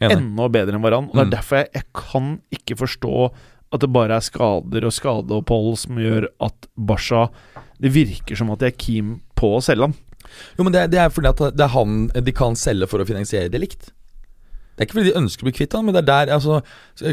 A: Enda bedre enn Varan. Og det er
B: Mm.
A: derfor jeg, jeg kan ikke forstå at det bare er skader og skadeopphold som gjør at Basha Det virker som at de er keen på å selge ham.
B: Jo, men det, det er fordi at det er han de kan selge for å finansiere det likt. Det er ikke fordi de ønsker å bli kvitt han, men det er der altså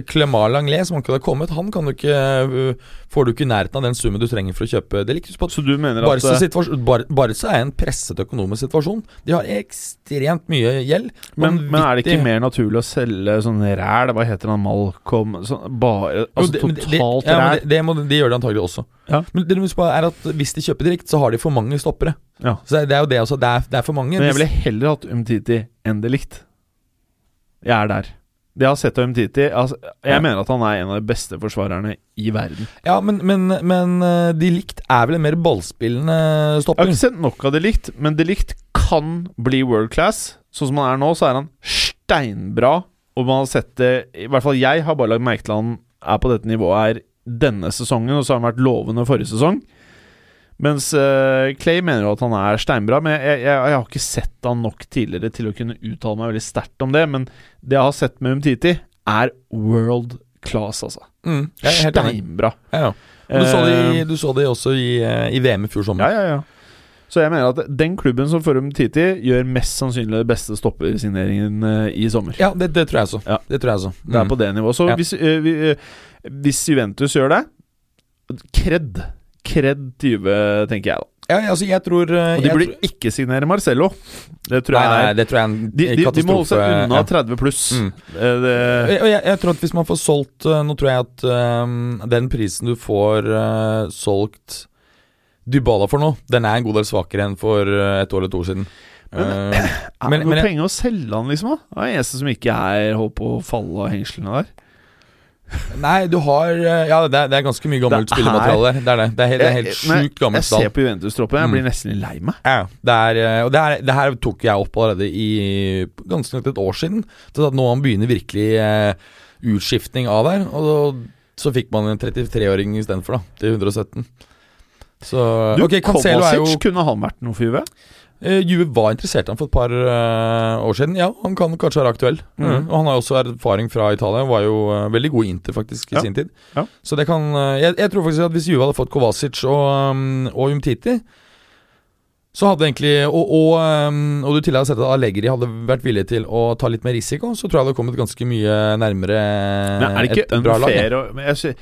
B: Clemar Langlet, som akkurat har kommet, han kan du ikke øh, får du ikke i nærheten av den summen du trenger for å kjøpe det likt. Husk på
A: Så du mener at
B: Barca, Bar Barca er en presset økonomisk situasjon. De har ekstremt mye gjeld.
A: men, men er det ikke mer naturlig å selge sånn ræl? Hva heter han Malcolm? Sånn, bare Altså
B: det- men det- ja, det, det, må, de gjør det antagelig også.
A: Ja.
B: Men det du må er at hvis de kjøper direkte, så har de for mange stoppere.
A: Ja.
B: Så det er jo det også. Det er, det er for mange.
A: Men jeg ville heller hatt Umtiti enn det likt. Jeg er der. Det jeg har sett av Umtiti altså, Jeg
B: Ja.
A: mener at han er en av de beste forsvarerne i verden.
B: Ja, men, men, men eh, de likt er vel en mer ballspillende
A: Jeg har ikke sett nok av de likt, men de likt kan bli world class. Sånn som han er nå, så er han steinbra. Og man har sett det I hvert fall jeg har bare lagt merke til han er på dette nivået her denne sesongen, og så har han vært lovende forrige sesong. Mens eh, Clay mener jo at han er steinbra, men jeg, jeg, jeg har ikke sett han nok tidligere til å kunne uttale meg veldig sterkt om det. Men det jeg har sett med Umtiti, er world class, altså.
B: Mm.
A: Steinbra.
B: Ja, ja. Du, så det,
A: Eh,
B: du så det også i, eh, i VM i fjor sommer.
A: Ja, ja, ja. Så jeg mener at den klubben som får Umtiti, gjør mest sannsynlig det beste stoppersigneringen i sommer.
B: Ja, det, det tror jeg så.
A: Ja.
B: Det tror jeg så.
A: Det er på det nivået. Så
B: Ja.
A: hvis, eh, vi, eh, hvis Juventus gjør det, kred. Kred til Juve, tenker jeg da.
B: Ja, altså, jeg tror eh,
A: Og de burde
B: tror-
A: ikke signere Marcello. Det tror
B: Nei,
A: jeg
B: nei, det tror jeg er
A: de, de, de må holde seg unna
B: ja.
A: 30 pluss.
B: Mm.
A: Eh, det-
B: Og jeg, jeg tror at hvis man får solgt eh, Nå tror jeg at um, den prisen du får uh, solgt Dybala for nå, den er en god del svakere enn for et år eller to år siden.
A: Men- uh,
B: Men- men
A: noe penger å selge han, liksom? da? Det er eneste som ikke er holdt på å falle av hengslene der.
B: Nei, du har eh, Ja, det er, det er ganske mye gammelt
A: Det er-
B: spillemateriale der. Det er det. Det er helt, det er helt sjukt gammelt
A: Jeg ser på Juventus-troppen, jeg
B: Mm.
A: blir nesten lei meg.
B: Ja, det er, eh, og det, er, det her tok jeg opp allerede i ganske nøyaktig et år siden. Så at nå han begynner virkelig uh, utskiftning av der. Og så fikk man en 33-åring istedenfor, da. Til 117. Så
A: Du,
B: Ok, Cancelo er jo
A: Kovacic, kunne han vært noe for Juve?
B: Eh, Juve var interessert i ham for et par uh, år siden. Ja, han kan kanskje være aktuell.
A: Mm.
B: Mm. Og han har også erfaring fra Italia. Var jo uh, veldig god i Inter, faktisk, i
A: Ja.
B: sin tid.
A: Ja.
B: Så det kan jeg, jeg tror faktisk at hvis Juve hadde fått Kovacic og, um, og Umtiti så hadde egentlig Og, og, um, og du tidligere har sett at Allegri hadde vært villig til å ta litt mer risiko, så tror jeg det hadde kommet ganske mye nærmere
A: Men er det ikke
B: et bra lag. ja.
A: å men jeg sy-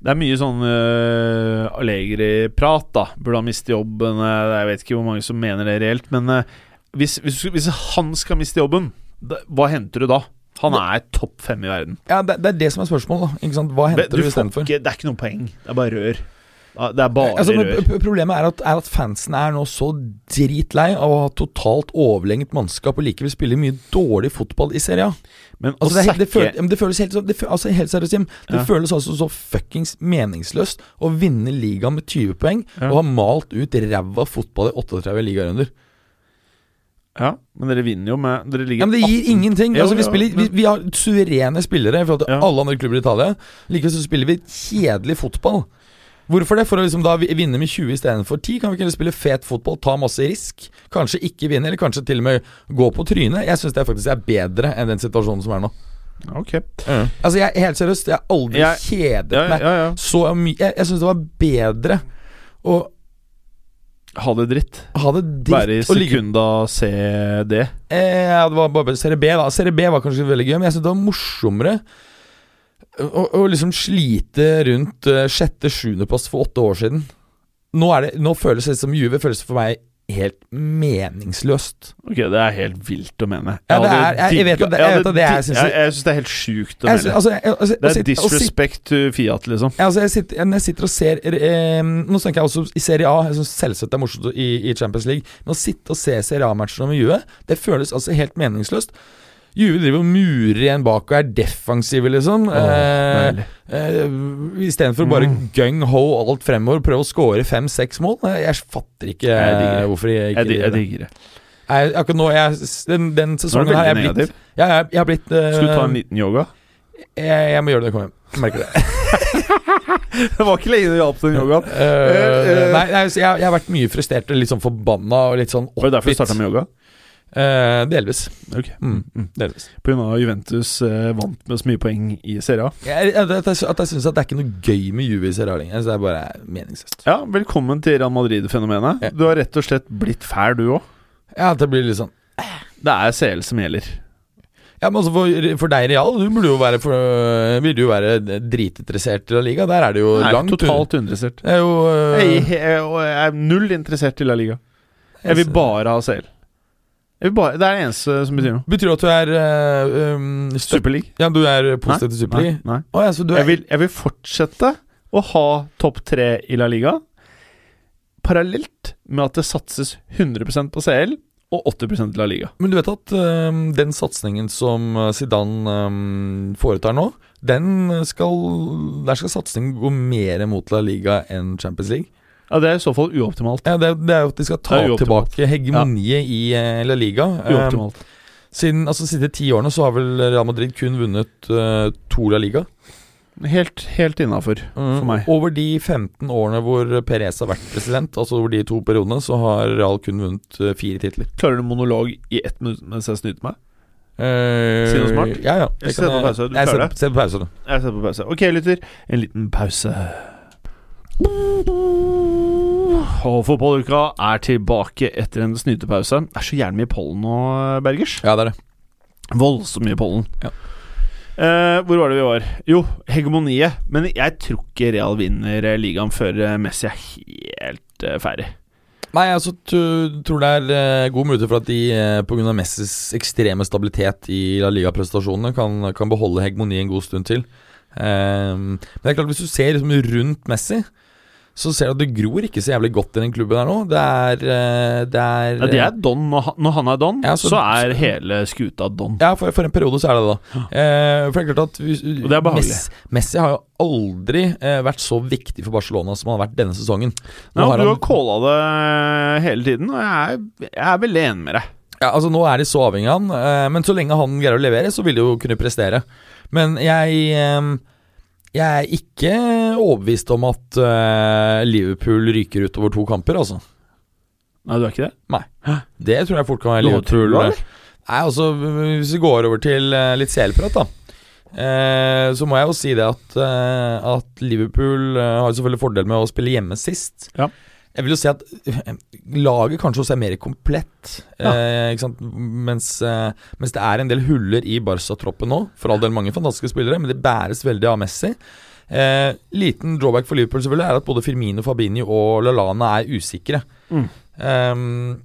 A: Det er mye sånn uh, Allegri-prat, da. Burde han miste jobben? Jeg vet ikke hvor mange som mener det reelt. Men uh, hvis, hvis, hvis han skal miste jobben, da, hva henter du da? Han er topp fem i verden.
B: Ja, det, det er det som er spørsmålet. Hva henter
A: Du
B: du istedenfor?
A: det er ikke noe poeng. Det er bare rør. Det er bare
B: Altså,
A: rør.
B: Problemet er at, er at fansen er nå så dritlei av å ha totalt overlenget mannskap og likevel spille mye dårlig fotball i Serie A.
A: Men
B: Altså, det, er det, føles, det føles helt, så- det, fø- altså, helt seriøst, Jim. Det
A: Ja.
B: føles altså så fuckings meningsløst å vinne ligaen med 20 poeng
A: Ja.
B: og ha malt ut ræva fotball i 38 ligarunder.
A: Ja, men dere vinner jo med Dere ligger
B: Ja, men det gir
A: 18.
B: ingenting. Altså, vi, spiller, vi, vi har suverene spillere i forhold til alle andre klubber i Italia. Likevel så spiller vi kjedelig fotball. Hvorfor det? For å liksom da vinne med 20 istedenfor 10? Kan vi ikke spille fet fotball, ta masse risk? Kanskje ikke vinne, eller kanskje til og med gå på trynet? Jeg syns det faktisk er bedre enn den situasjonen som er nå.
A: Ok.
B: Altså, jeg helt seriøst, jeg har aldri
A: Jeg-
B: kjedet
A: Ja,
B: meg
A: ja, ja.
B: så mye. Jeg, jeg syns det var bedre å
A: Ha det dritt.
B: ha det
A: Være i
B: dritt og ligge
A: sekunda CD.
B: Eh, ja, det var bare Serie B, da. Serie B var kanskje veldig gøy, men jeg synes det var morsommere å, å liksom slite rundt uh, sjette-sjuendeplass for åtte år siden. Nå, er det, nå føles det som Juve føles for meg helt meningsløst.
A: Ok, det er helt vilt å mene.
B: Ja, det er- jeg- jeg vet at det- jeg vet at det jeg synes-
A: Jeg, jeg syns det er helt sjukt å mene.
B: altså, altså,
A: det er disrespect to Fiat, liksom.
B: Altså jeg sitter, når jeg sitter og ser eh, Nå snakker jeg også i Serie A. Jeg syns selvsagt det er morsomt i, i Champions League. Men å sitte og se Serie A-matcher med Juve, det føles altså helt meningsløst. Juve driver og murer igjen bak og er defensive, liksom. eh,
A: Deilig.
B: eh, Istedenfor bare
A: Mm.
B: gung-ho alt fremover, prøve å score fem-seks mål. Eh, Jeg fatter ikke
A: Jeg
B: eh, hvorfor jeg ikke
A: Jeg, jeg digger det.
B: Jeg, akkurat nå, jeg, den, den sesongen her er jeg blitt jeg, jeg har blitt uh,
A: Skal du ta en liten yoga?
B: jeg, må gjøre det når jeg kommer hjem. Merker det.
A: Det var ikke lenge du hjalp den yogaen.
B: Uh,
A: uh,
B: nei, nei jeg, har vært mye frustrert og litt sånn forbanna og litt sånn
A: Var det derfor du starta med yoga?
B: Eh, delvis.
A: Ok
B: Mm,
A: mm.
B: delvis.
A: Av Juventus eh, vant med så mye poeng i Serie A.
B: Jeg, at jeg, at jeg syns det er ikke noe gøy med Juve i Serie A lenger. Så det er bare meningsløst.
A: Ja, velkommen til Real Madrid-fenomenet.
B: Ja.
A: Du har rett og slett blitt fæl, du òg.
B: Ja, det blir litt sånn
A: Det er CL som gjelder.
B: Ja, men altså for, for deg, Real, du burde jo være for, Burde jo være dritinteressert i La Liga. Der er det jo
A: Nei,
B: langt
A: totalt uinteressert.
B: Er eh,
A: Jeg, jeg, jeg er null interessert i La Liga. Jeg vil bare ha CL. Bare, det er det eneste som betyr noe.
B: Betyr det at du er uh, um,
A: Superleague?
B: Ja, du er positiv til Superleague?
A: Nei. nei.
B: Å ja, så du er
A: Jeg vil, jeg vil fortsette å ha topp tre i La Liga, parallelt med at det satses 100 på CL og 80 La Liga.
B: Men du vet at um, den satsingen som øh, Zidane um, foretar nå, den skal Der skal satsingen gå mer mot La Liga enn Champions League.
A: Ja, Det er i så fall uoptimalt.
B: Ja, det, det er jo at de skal ta tilbake hegemoniet i eh, La Liga. Um,
A: Uoptimalt.
B: siden altså, de siste ti årene så har vel Real Madrid kun vunnet uh, to La Liga.
A: Helt, helt innafor for meg.
B: Over de 15 årene hvor Perez har vært president, altså over de to periodene, så har Real kun vunnet fire titler.
A: Klarer du monolog i ett minutt mens jeg snyter meg?
B: Eh,
A: Si noe smart.
B: Ja, ja.
A: Jeg
B: Det
A: ser på pause. Du
B: Jeg
A: klarer det?
B: ser på pause.
A: Jeg setter på pause. Ok, lytter. En liten pause. Og fotballuka er tilbake etter en snytepause. Det er så gjerne mye pollen nå, Bergers.
B: Ja, det er det.
A: Voldsomt mye pollen.
B: Ja.
A: Eh, hvor var det vi var? Jo, hegemoniet. Men jeg tror ikke Real vinner eh, ligaen før eh, Messi er helt eh, ferdig.
B: Nei, jeg altså, tror det er eh, gode muligheter for at de eh, pga. Messis ekstreme stabilitet i La Liga-prestasjonene kan, kan beholde hegemoniet en god stund til. Ehm, men det er klart, hvis du ser liksom rundt Messi, så ser du at det gror ikke så jævlig godt i den klubben her nå. Det er, eh, det er
A: Ja, det er Don. Når han, er Don,
B: Ja, så-
A: så, er hele skuta Don.
B: Ja, for, for en periode så er det det, da. Eh, for det er klart at
A: vi, det er.
B: Messi, Messi har jo aldri eh, vært så viktig for Barcelona som han har vært denne sesongen. Nå
A: Ja,
B: har
A: du har calla det hele tiden, og jeg er, jeg er veldig enig med deg.
B: Ja, altså Nå er de så avhengig av han, eh, men så lenge han greier å levere, så vil de jo kunne prestere. Men jeg eh, Jeg er ikke overbevist om at uh, Liverpool ryker ut over to kamper, altså.
A: Nei, du er ikke det?
B: Nei, Det tror jeg fort kan være Liverpool.
A: trua, eller?
B: Nei, altså, hvis vi går over til uh, litt CL-prat, da. Eh, så må jeg jo si det at, at Liverpool har selvfølgelig fordel med å spille hjemme sist.
A: Ja.
B: Jeg vil jo si at eh, laget kanskje også er mer komplett.
A: Ja.
B: Eh? Mens, eh, mens det er en del huller i Barca-troppen nå. For all del mange fantastiske spillere, men det bæres veldig av Messi. Eh, liten drawback for Liverpool selvfølgelig er at både Firmino, Fabinho og Lalana er usikre.
A: Mm.
B: Um,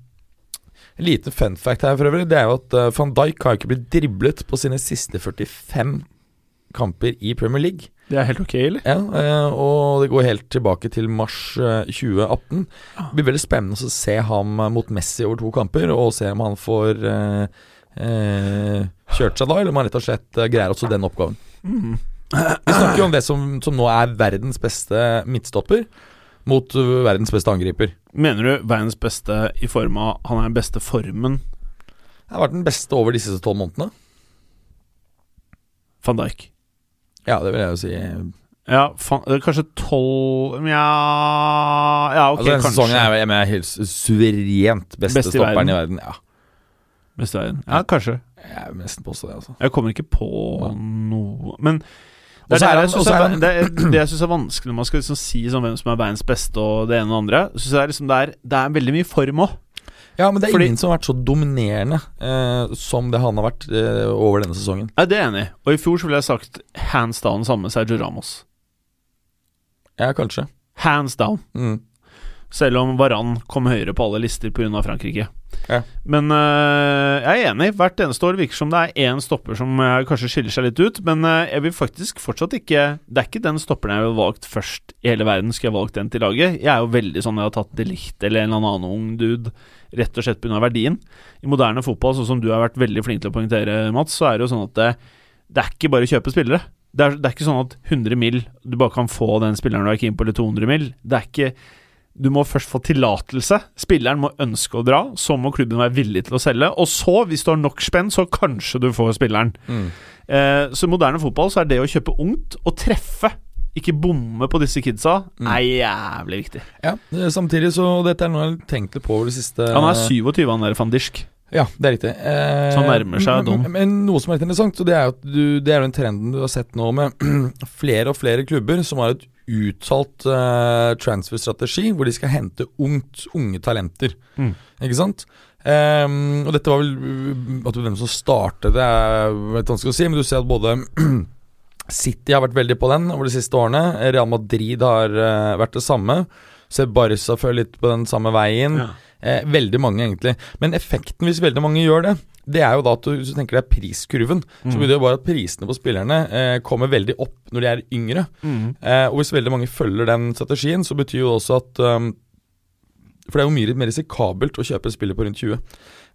B: en liten fun fact her for øvrig Det er jo at eh, van Dijk har ikke blitt driblet på sine siste 45 kamper i Premier League.
A: Det er helt ok, eller?
B: Ja, eh, Og det går helt tilbake til mars eh, 2018.
A: Ah.
B: Det blir veldig spennende å se ham eh, mot Messi over to kamper, og se om han får eh, eh, kjørt seg da, eller om han rett og slett eh, greier også den oppgaven.
A: Mm.
B: Vi snakker jo om det som, som nå er verdens beste midtstopper mot verdens beste angriper.
A: Mener du verdens beste i form av Han er den beste formen
B: Det har vært den beste over disse tolv månedene.
A: van Dijk?
B: Ja, det vil jeg jo si.
A: Ja, fan, er kanskje tolv Nja Ja, ok,
B: altså, denne
A: kanskje.
B: sesongen er jeg med helt suverent beste,
A: Best i
B: stopperen
A: verden.
B: i verden. Ja,
A: Beste verden. Ja, kanskje.
B: jeg vil nesten påstå det, altså.
A: Jeg kommer ikke på
B: Ja.
A: noe Men det er, det, jeg
B: er
A: det, det jeg syns er vanskelig når man skal liksom si sånn hvem som er verdens beste og det ene og det andre. Synes jeg liksom det, er, det er veldig mye form òg.
B: Ja, men det er
A: Fordi-
B: ingen som har vært så dominerende eh, som det han har vært eh, over denne sesongen.
A: Ja, det er jeg enig i. Og i fjor så ville jeg sagt hands down sammen med Sergio Ramos.
B: Ja, kanskje.
A: Hands down.
B: Mm.
A: Selv om Varan kom høyere på alle lister pga. Frankrike.
B: Ja.
A: Men uh, jeg er enig. Hvert eneste år virker som det er én stopper som øh, kanskje skiller seg litt ut. Men uh, jeg vil faktisk fortsatt ikke Det er ikke den stopperen jeg ville valgt først i hele verden. Skulle jeg valgt den til laget. Jeg er jo veldig sånn jeg har tatt Delicht eller en eller annen ung dude rett og slett pga. verdien. I moderne fotball, sånn som du har vært veldig flink til å poengtere, Mats, så er det jo sånn at det, det er ikke bare å kjøpe spillere. Det er, det er ikke sånn at 100 mil du bare kan få den spilleren du er keen på, eller 200 mil. Det er ikke Du må først få tillatelse. Spilleren må ønske å dra, så må klubben være villig til å selge. Og så, hvis du har nok spenn, så kanskje du får spilleren.
B: Mm.
A: Eh, så i moderne fotball så er det å kjøpe ungt og treffe, ikke bomme på disse kidsa,
B: Mm.
A: er jævlig viktig.
B: Ja, eh, samtidig så Dette er noe jeg har tenkt litt på over det siste
A: Han er 27, han der van Dijk.
B: Ja, det er riktig. Eh,
A: Så han nærmer seg
B: men, men, noe som er litt interessant, og det er jo at du, det er jo den trenden du har sett nå med flere og flere klubber som har et uttalt uh, transfer-strategi, hvor de skal hente ungt, unge talenter.
A: Mm.
B: Ikke sant? Um, og dette var vel uh, at Hvem som startet det, er litt vanskelig å si, men du ser at både City har vært veldig på den over de siste årene. Real Madrid har uh, vært det samme. Ser Barca følge litt på den samme veien.
A: Ja.
B: Eh, veldig mange, egentlig. Men effekten hvis veldig mange gjør det, det er jo da at du, hvis du tenker deg priskurven, så
A: Mm.
B: betyr det bare at prisene på spillerne eh, kommer veldig opp når de er yngre.
A: Mm.
B: Eh, og hvis veldig mange følger den strategien, så betyr jo det også at um, For det er jo mye mer risikabelt å kjøpe en spiller på rundt 20.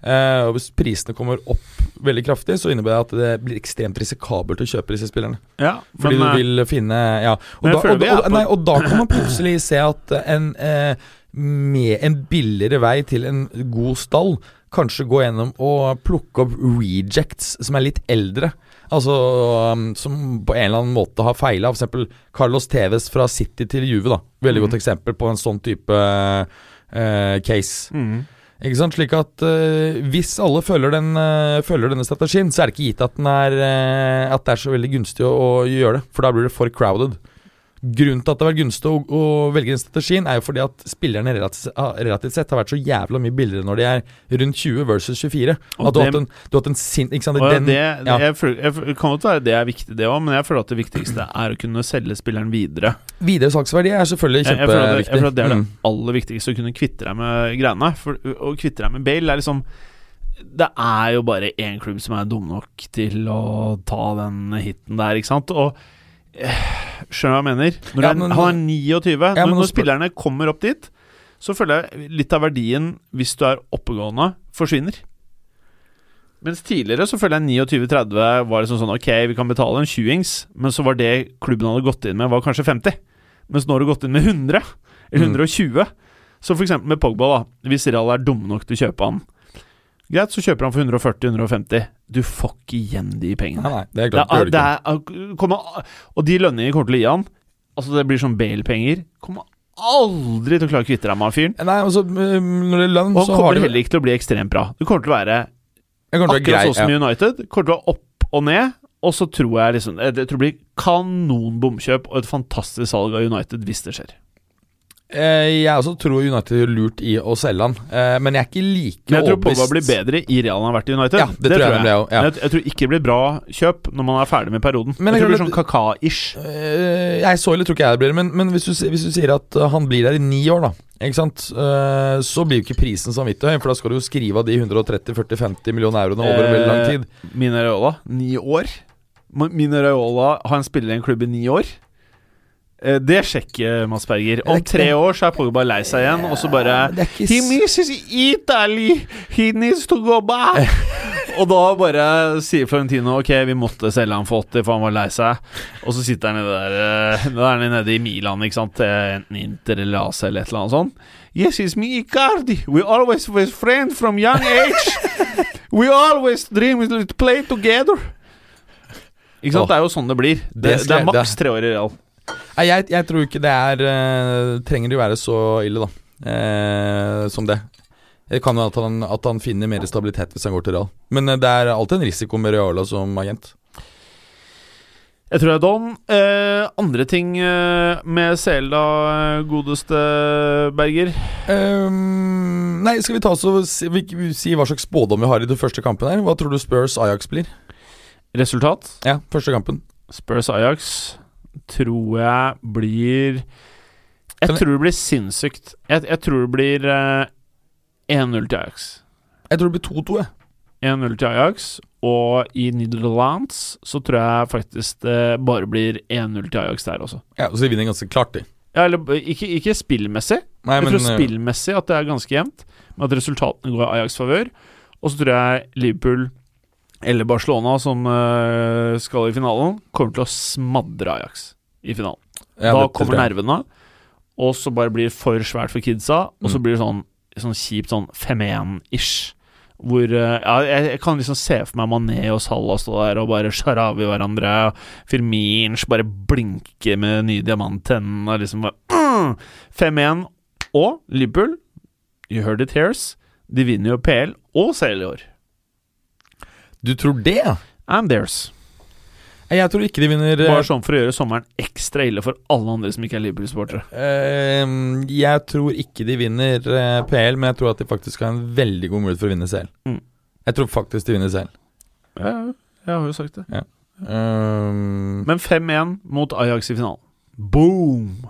B: Eh, og hvis prisene kommer opp veldig kraftig, så innebærer det at det blir ekstremt risikabelt å kjøpe disse spillerne.
A: Ja,
B: Fordi
A: men,
B: du
A: eh,
B: vil finne Ja. Og, da, og, og, nei, og da kan man plutselig se at en eh, med en billigere vei til en god stall kanskje gå gjennom og plukke opp rejects som er litt eldre. Altså um, som på en eller annen måte har feila. F.eks. Carlos Tevez fra City til Juve. da Veldig
A: mm.
B: godt eksempel på en sånn type uh, case.
A: mm.
B: Ikke sant? Slik at uh, hvis alle følger, den, uh, følger denne strategien, så er det ikke gitt at, den er, at det er så veldig gunstig å, å gjøre det. For da blir det for crowded. Grunnen til at det har vært gunstig å, å velge den strategien, er jo fordi at spillerne relativt, ah, relativt sett har vært så jævla mye billigere når de er rundt 20 versus 24.
A: Og
B: at du har hatt en, hatt en sin... Ikke sant? Den,
A: det, det,
B: ja.
A: jeg føler, jeg, kan godt være det er viktig, det òg, men jeg føler at det viktigste er å kunne selge spilleren videre.
B: Videre salgsverdi er selvfølgelig
A: Jeg, jeg, det, jeg føler at det er det
B: Mm.
A: aller viktigste, å kunne kvitte deg med greiene. For, å kvitte deg med Bale er liksom Det er jo bare én klubb som er dum nok til å ta den hiten der, ikke sant? Og Skjønner du hva jeg mener? Når
B: Ja, men-
A: han er 29.
B: Ja, men
A: når, når spillerne kommer opp dit, så føler jeg litt av verdien, hvis du er oppegående, forsvinner. Mens tidligere så føler jeg 29-30 var liksom sånn Ok, vi kan betale en 20-ings, men så var det klubben hadde gått inn med, var kanskje 50. Mens nå har du gått inn med 100, eller
B: Mm.
A: 120. Så for eksempel med Pogba, da. Hvis Real er dumme nok til å kjøpe han Greit, så kjøper han for 140-150. Du får ikke igjen de pengene.
B: Nei, nei, det er
A: Det
B: klart.
A: er,
B: det
A: det
B: ikke.
A: er, kommer, og de lønningene kommer til å gi han Altså det blir sånn Bale-penger. Kommer aldri til å klare å kvitte deg med han fyren.
B: Nei, altså, når det er lønn,
A: Og han
B: så har
A: kommer heller ikke til å bli ekstremt bra. Du kommer til å være akkurat
B: grei.
A: sånn som
B: ja.
A: United. Kommer til å være opp og ned. Og så tror jeg liksom Jeg tror det blir kanon bomkjøp og et fantastisk salg av United hvis det skjer.
B: Eh, Jeg også tror United er lurt i å selge han, eh, men jeg er ikke like
A: overbevist. jeg tror Pogba blir bedre i Real han har vært i United.
B: Ja, det tror jeg jeg. også, ja.
A: Jeg, jeg tror ikke det blir bra kjøp når man er ferdig med perioden.
B: Men
A: jeg tror det blir sånn kaka-ish.
B: Eh, Jeg så ille tror ikke jeg det blir, men, men hvis, du, hvis du sier at han blir der i ni år, da ikke sant? Eh, så blir jo ikke prisen så vanvittig høy, for da skal du jo skrive av de 130-40-50 millioner euroene over en veldig lang tid.
A: Mine Raiola, ni år. Mine Raiola har en spiller i en klubb i ni år. Eh, Det sjekker Mads Berger. Om tre år så er Pogba lei seg igjen, og så bare He misses Italy! He needs to go back! og da bare sier Florentino Ok, vi måtte selge han for 80, for han var lei seg. Og så sitter han nede der eh, er han nede i Milan, ikke sant? Enten Inter eller AC eller et eller annet sånt. Yes, it's me, Icardi. We always were friends from young age. We always dream to play together. Ikke sant?
B: oh,
A: Det er jo sånn det blir. Det,
B: Det
A: det, er maks tre år i real.
B: Nei, jeg, jeg tror ikke det er uh, Trenger det å være så ille, da. Uh, som det. Det kan jo at han, at han finner mer stabilitet hvis han går til Real. Men uh, det er alltid en risiko med Reala som agent.
A: Jeg tror det er Don. Eh, andre ting eh, med CL, da, godeste Berger?
B: Um, nei, skal vi ta oss og si, vi- si hva slags spådom vi har i den første kampen her? Hva tror du Spurs Ajax blir?
A: Resultat?
B: Ja, første kampen.
A: Spurs Ajax tror jeg blir Jeg tror det blir sinnssykt. Jeg, jeg tror det blir uh, 1-0 til Ajax.
B: Jeg tror det blir 2-2, jeg.
A: 1-0 til Ajax, og i Nederlands så tror jeg faktisk det bare blir 1-0 til Ajax der også.
B: Ja, Så de vinner ganske klart, de.
A: Ja, eller ikke, ikke spillmessig.
B: Nei,
A: jeg
B: men,
A: tror
B: eh,
A: spillmessig at det er ganske jevnt, men at resultatene går i Ajax' favør. Og så tror jeg Liverpool eller Barcelona, som eh, skal i finalen, kommer til å smadre Ajax i finalen.
B: Jeg
A: da kommer nervene, og så bare blir det for svært for kidsa, og så
B: Mm.
A: blir det sånn, sånn kjipt sånn 5-1-ish. Hvor eh, Ja, jeg, kan liksom se for meg Mané og Salah stå der og bare sjaravi hverandre. Og Firmins bare blinke med nye diamanttennene og liksom bare mm, 5-1. Og Liverpool, you heard it hears, de vinner jo PL og CL i år.
B: Du tror det? ja?
A: I'm theirs.
B: Jeg tror ikke de vinner eh,
A: Bare sånn for å gjøre sommeren ekstra ille for alle andre som ikke er Liverpool-supportere.
B: Ehm, jeg tror ikke de vinner eh, PL, men jeg tror at de faktisk har en veldig god mulighet for å vinne CL.
A: Mm.
B: Jeg tror faktisk de vinner CL.
A: Ja, jeg har jo sagt det.
B: Ehm,
A: Men 5-1 mot Ajax i finalen. Boom!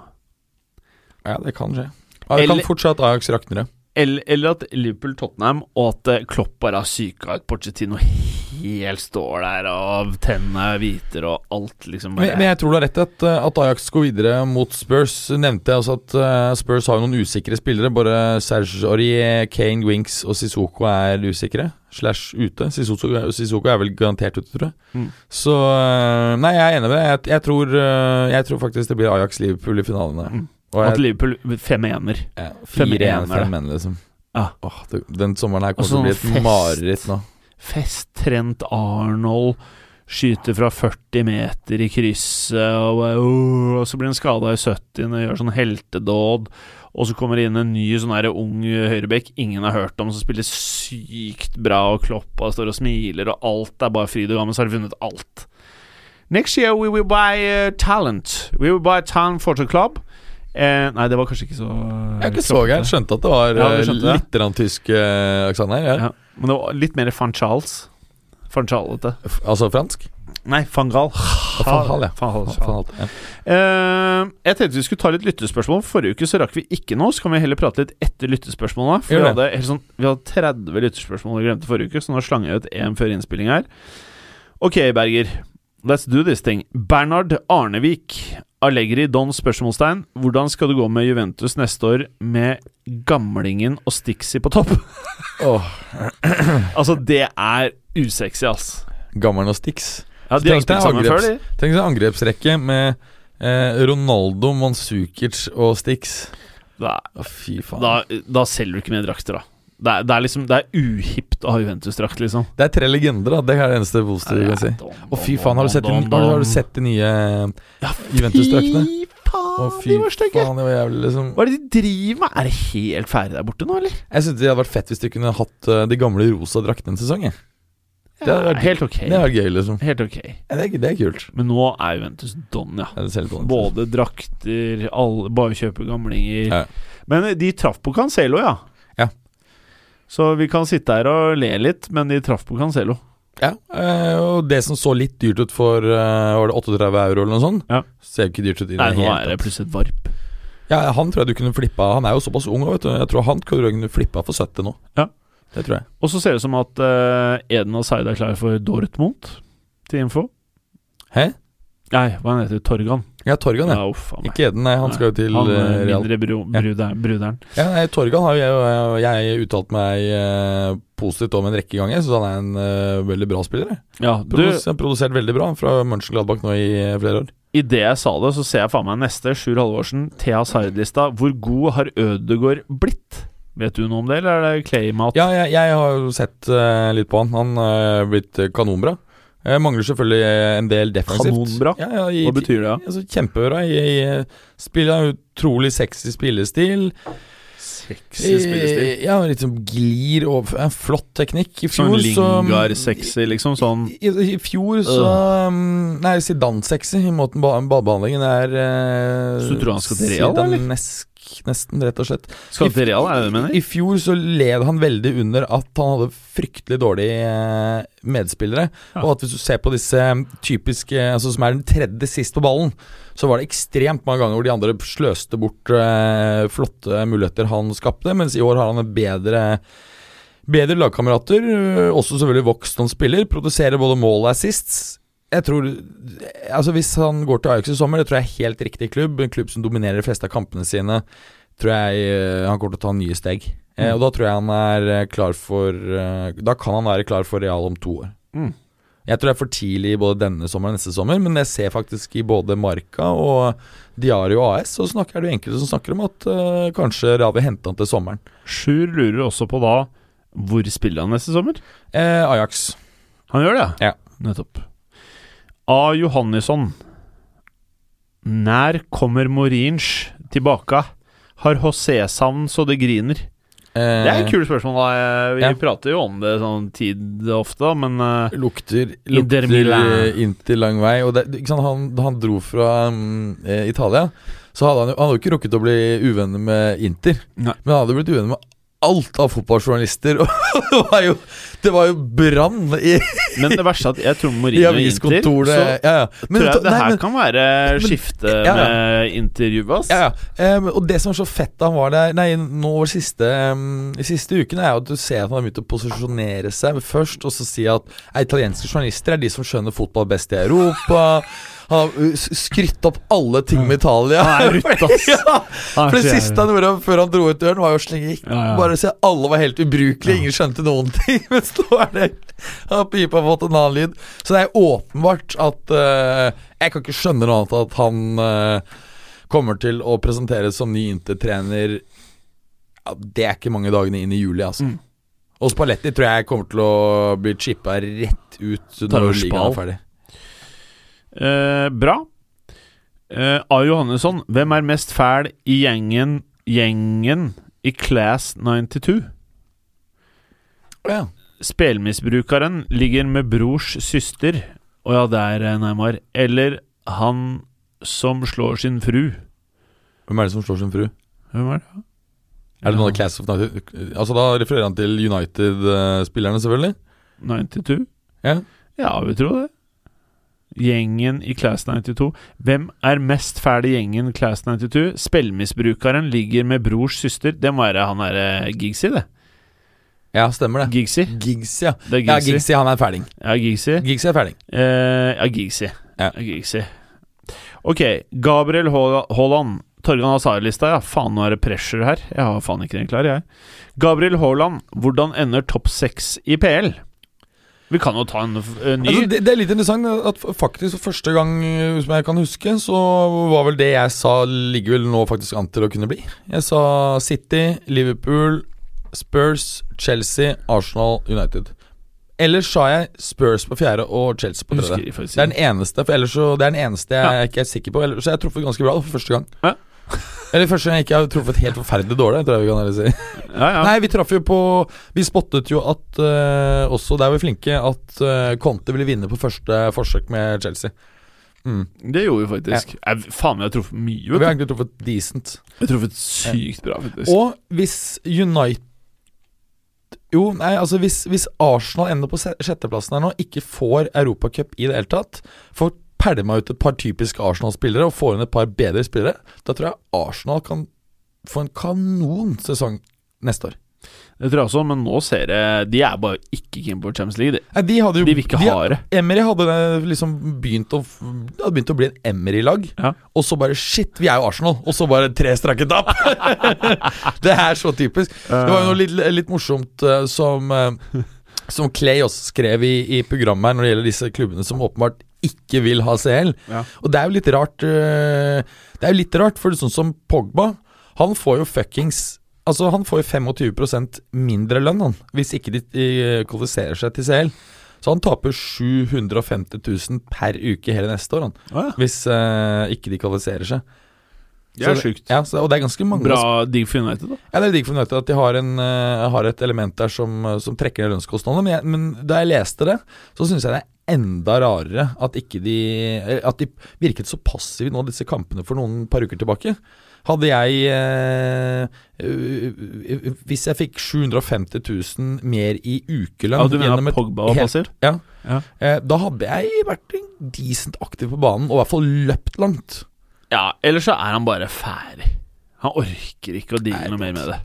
B: ja, det kan skje. Ja, det kan fortsatt Ajax rakne det.
A: Eller, eller at Liverpool-Tottenham og at eh, Klopp bare har psyka ut Pochettino helt står der, og tennene er hviter, og alt liksom
B: Men, men jeg tror du har rett i at, eh, at Ajax går videre mot Spurs. Nevnte jeg også at eh, Spurs har jo noen usikre spillere. Både Serge Aurier, Kane, Winks og Sissoko er usikre. Slash ute. Sissoko, Sissoko er vel garantert ute, tror jeg.
A: Mm.
B: Så Nei, jeg er enig med deg. Jeg, jeg, tror, jeg tror faktisk det blir Ajax-Liverpool i finalen.
A: Mm.
B: Og
A: At Liverpool 5-1-er.
B: ja,
A: 5-1 er
B: 4-1 for
A: det.
B: menn, liksom.
A: Ja.
B: Åh, det, den sommeren her kommer til å bli
A: sånn
B: et
A: fest.
B: mareritt nå.
A: Fest Trent Arnold skyter fra 40 meter i krysset, og, uh, og så blir han skada i 70 og gjør sånn heltedåd. Og så kommer det inn en ny sånn her ung høyrebekk ingen har hørt om, som spiller sykt bra, og Kloppa står og smiler, og alt er bare fryd og gammen, så har de vunnet alt. Next year we will buy uh, talent. We will buy talent for the club. Eh, nei, det var kanskje ikke så
B: Jeg er ikke så gæren. Skjønte at det var
A: Ja,
B: eh,
A: skjønte
B: litt grann tysk eh, aksent her. Ja.
A: Ja, men det var litt mer van Charles. Van Charlete.
B: Altså fransk?
A: Nei, van Gaal.
B: Van ja. Ja.
A: Jeg tenkte vi skulle ta litt lyttespørsmål. Forrige uke så rakk vi ikke noe. Så kan vi heller prate litt etter lyttespørsmålene. For vi hadde, sånn, vi hadde 30 lyttespørsmål vi glemte forrige uke, så nå slang jeg ut én før innspilling her. Ok, Berger. Let's do this thing. Bernhard Arnevik. Allegri Don spørsmålstegn. Hvordan skal det gå med Juventus neste år med gamlingen og Stixi på topp?
B: Åh,
A: altså, det er usexy, ass.
B: Gammelen og Stix.
A: Ja, de har
B: Tenk deg
A: spilt sammen
B: angreps-. Tenk deg angrepsrekke med eh, Ronaldo, Manzukic og Stix.
A: Da,
B: oh, fy faen.
A: da, da selger du ikke mer drakter, da. Det er, det er liksom Det er uhipt å ha Juventus-drakt, liksom.
B: Det er tre legender, da. Det er det eneste positive du kan si. Å, fy faen. Har du sett de, har du, du sett de nye
A: Ja,
B: Juventus-draktene? Å, fy
A: de var stygge!
B: faen, det var jævlig, liksom.
A: Hva er det de driver med? Er det helt ferdig der borte nå, eller?
B: Jeg synes det hadde vært fett hvis de kunne hatt eh, de gamle rosa draktene en sesong. jeg. Det hadde vært-
A: helt ok.
B: Det hadde vært gøy, liksom.
A: Helt ok.
B: Ja, det, er, det er kult.
A: Men nå er Juventus don, ja.
B: Ja.
A: Både drakter, alle, bare kjøpe gamlinger.
B: Ja.
A: Men de traff på Cancelo, ja. Så vi kan sitte her og le litt, men de traff på Cancelo.
B: Ja, eh, og det som så litt dyrt ut for eh, Var det 38 euro eller noe sånt?
A: Ja.
B: Ser jo ikke dyrt ut i
A: Nei,
B: det
A: nå er det plutselig et varp.
B: Ja, han tror jeg du kunne flippa Han er jo såpass ung, vet du. Jeg tror han kunne flippa for 70 nå.
A: Ja.
B: Det tror jeg.
A: Og så ser det ut som at uh, Eden Asaid er klar for Dortmund, til info.
B: Hæ?
A: Nei, hva han heter Torgan.
B: Ja, Torgan, ja.
A: Ja.
B: Ikke Eden, nei. Han skal jo til
A: Han
B: eh,
A: eh,
B: Real.
A: mindre bru,
B: Ja.
A: bruderen.
B: Ja, nei, Torgan har jo jeg, jeg uttalt meg eh, positivt om en rekke ganger, så han er en uh, veldig bra spiller.
A: Ja, du,
B: Produs, han produsert veldig bra fra Mönchengladbach nå i flere år.
A: Idet jeg sa det, så ser jeg faen meg neste. Sjur Halvorsen, Thea Sardlista. Hvor god har Ødegaard blitt? Vet du noe om det, eller er det Claymat?
B: Ja, jeg, jeg har sett litt på han. Han er blitt kanonbra. Jeg mangler selvfølgelig eh, en del defensivt.
A: Kanonbra?
B: Ja, ja, i,
A: Hva betyr det?
B: Altså, kjempebra. Jeg, jeg spiller utrolig sexy spillestil.
A: Sexy spillestil.
B: Eh, Ja, sånn glir og en flott teknikk. I
A: Sånn
B: fjor så
A: Lingard-sexy, liksom? Sånn
B: I, I fjor så um, Nei, Zidane-sexy i måten ba- ballbehandlingen er uh,
A: Så du tror han skal til Real, eller?
B: Nesten, rett og slett.
A: Skal til Real, er det det du mener?
B: I fjor så led han veldig under at han hadde fryktelig dårlige eh, medspillere.
A: Ja.
B: Og at hvis du ser på disse typiske Altså som er den tredje sist på ballen, så var det ekstremt mange ganger hvor de andre sløste bort eh, flotte muligheter han skapte, mens i år har han en bedre Bedre lagkamerater, også selvfølgelig vokst som spiller. Produserer både mål og assists. Jeg tror Altså Hvis han går til Ajax i sommer, det tror jeg er helt riktig klubb. En klubb som dominerer de fleste av kampene sine. Tror jeg øh, han kommer til å ta nye steg. Eh,
A: Mm.
B: og da tror jeg han er øh, klar for Da kan han være klar for Real om to år.
A: Mm.
B: Jeg tror det er for tidlig både denne sommer og neste sommer, men jeg ser faktisk i både Marca og Diario AS, så snakker er det enkelte som snakker om at uh, kanskje Real vil hente han til sommeren.
A: Sjur lurer også på da Hvor spiller han neste sommer?
B: Eh, Ajax.
A: Han gjør det,
B: Ja.
A: Nettopp. A. Johannisson. Nær kommer Morinch tilbake? Har José-savn så det griner? Det er et kult spørsmål. da Vi
B: Ja.
A: prater jo om det sånn tid ofte, men uh,
B: Lukter, lukter eh, lang vei. Og det, sant, han, han dro fra um, eh, Italia, så hadde han Han hadde jo ikke rukket å bli uvenner med Inter,
A: Nei.
B: men han hadde blitt uvenner med alt av fotballjournalister. Og det var jo Det var jo brann i,
A: Men det verste er at jeg tror Mourinho i Inter. Så
B: Ja, ja.
A: tror jeg det
B: nei,
A: her
B: men-
A: kan være skifte
B: ja, ja.
A: med intervjuet, hans.
B: Ja, ja. Eh, og det som er så fett da han var der Nei, nå over siste, um, de siste ukene, er jo at du ser at han har begynt å posisjonere seg først, og så si at italienske journalister er de som skjønner fotball best i Europa. Han har uh, skrytt opp alle ting med Italia.
A: Han er rutt, ass.
B: ja, for det siste han gjorde før han dro ut døren, var jo å slenge
A: ja.
B: Bare se alle var helt ubrukelige, ingen skjønte noen ting. Mens nå er det har pipa fått en annen lyd. Så det er åpenbart at uh, Jeg kan ikke skjønne noe annet at han uh, kommer til å presenteres som ny Inter-trener ja, Det er ikke mange dagene inn i juli, altså.
A: Mm.
B: Og Spalletti tror jeg kommer til å bli chippa rett ut når ligaen er ferdig.
A: Eh, bra. Eh, A. Johannesson, hvem er mest fæl i gjengen Gjengen i Class 92?
B: Ja.
A: Spelmisbrukeren ligger med brors søster Å ja, der, er Neymar. Eller han som slår sin fru.
B: Hvem er det som slår sin fru?
A: Hvem er det?
B: Er det noen av Class of United? Altså Da refererer han til United-spillerne, selvfølgelig.
A: 92?
B: Ja.
A: Ja, vi tror det. Gjengen i Class 92. Hvem er mest fæl i gjengen Class 92? Spillmisbrukeren ligger med brors søster. Det må være han derre Giggsy, det.
B: ja, stemmer det.
A: Giggsy.
B: Giggs, ja.
A: Er
B: Ja,
A: Giggsy.
B: Giggsy, han er ferding.
A: Ja, Giggsy.
B: Giggsy er ferding.
A: Eh, ja, Giggsy.
B: Ja.
A: Ja, Giggsy. Ok, Gabriel Haaland. Torgan Hazard-lista, ja. Faen, nå er det pressure her. Jeg har faen ikke den klar, jeg. Gabriel Haaland, hvordan ender topp seks i PL? Vi kan jo ta en eh, ny.
B: Altså, det, det er litt interessant at faktisk første gang eh, som jeg kan huske, så var vel det jeg sa, ligger vel nå faktisk an til å kunne bli. Jeg sa City, Liverpool, Spurs, Chelsea, Arsenal, United. Ellers sa jeg Spurs på fjerde og Chelsea på tredje. Det er den eneste For ellers så Det er den eneste jeg
A: Ja.
B: ikke er sikker på. Ellers så har jeg truffet ganske bra da, for første gang.
A: Ja.
B: Eller første gang jeg ikke har truffet helt forferdelig dårlig, tror jeg vi kan heller si.
A: Ja, ja.
B: Nei, vi traff jo på Vi spottet jo at uh, også der var vi flinke, at uh, Conte ville vinne på første forsøk med Chelsea. Mm.
A: Det gjorde vi faktisk. Jeg, faen, vi har truffet mye.
B: Vi har egentlig truffet decent.
A: Vi har truffet sykt bra, faktisk.
B: Og hvis United Jo, nei, altså hvis, hvis Arsenal ender på sjetteplassen her nå, ikke får Europacup i det hele tatt, får pælma ut et par typiske Arsenal-spillere og får inn et par bedre spillere, da tror jeg Arsenal kan få en kanon sesong neste år.
A: Det tror jeg også, men nå ser jeg De er bare ikke keen på Champions League. De,
B: de jo
A: de vil ikke ha det.
B: Emery hadde liksom begynt å hadde begynt å bli en Emery-lag,
A: Ja.
B: og så bare Shit, vi er jo Arsenal! Og så bare tre strake tap! det er så typisk. Det var jo noe litt, litt morsomt eh, som eh, Som Clay også skrev i, i programmet her når det gjelder disse klubbene som åpenbart ikke vil ha CL.
A: Ja.
B: Og det er jo litt rart eh, Det er jo litt rart, for sånn som Pogba, han får jo fuckings Altså Han får jo 25% mindre lønn han hvis ikke de, de kvalifiserer seg til CL. Så han taper 750 000 per uke hele neste år, han.
A: Ja.
B: Hvis uh, ikke de kvalifiserer seg.
A: Det er sjukt.
B: Ja, så, og det er ganske mange
A: Bra digg for United, da.
B: ja, Det er digg for United at de har, en, uh, har et element der som, som trekker ned lønnskostnadene. Men, jeg, men da jeg leste det, så syns jeg det er enda rarere at ikke de eh, At de virket så passive nå, disse kampene, for noen par uker tilbake. Hadde jeg eh, Hvis jeg fikk 750 000 mer i ukelønn
A: Ja, du mener Pogba var passiv?
B: Ja.
A: Ja.
B: Eh, da hadde jeg vært decent aktiv på banen, og i hvert fall løpt langt.
A: Ja, ellers så er han bare ferdig. Han orker ikke å deale noe mer med det.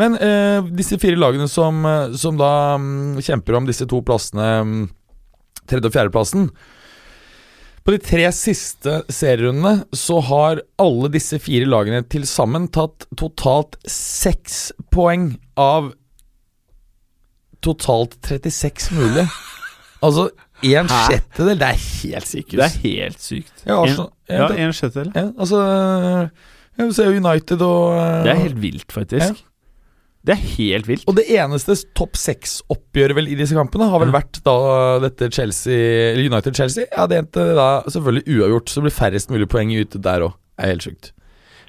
B: Men eh, disse fire lagene som, eh, som da mm, kjemper om disse to plassene, mm, tredje- og fjerdeplassen På de tre siste serierundene så har alle disse fire lagene til sammen tatt totalt seks poeng av totalt 36 mulig. Altså en
A: Hæ?
B: sjettedel. Det er helt sykehus.
A: Det er helt sykt.
B: Ja, Arsenal-
A: en,
B: ja,
A: ja, en sjettedel.
B: ja, altså ja, Du ser jo United og eh,
A: Det er helt vilt, faktisk. Det er helt vilt.
B: Og det eneste topp seks-oppgjøret vel i disse kampene har vel vært da dette Chelsea United-Chelsea. Ja, det endte da selvfølgelig uavgjort, så det blir færrest mulig poeng ute der òg. Det er helt sjukt.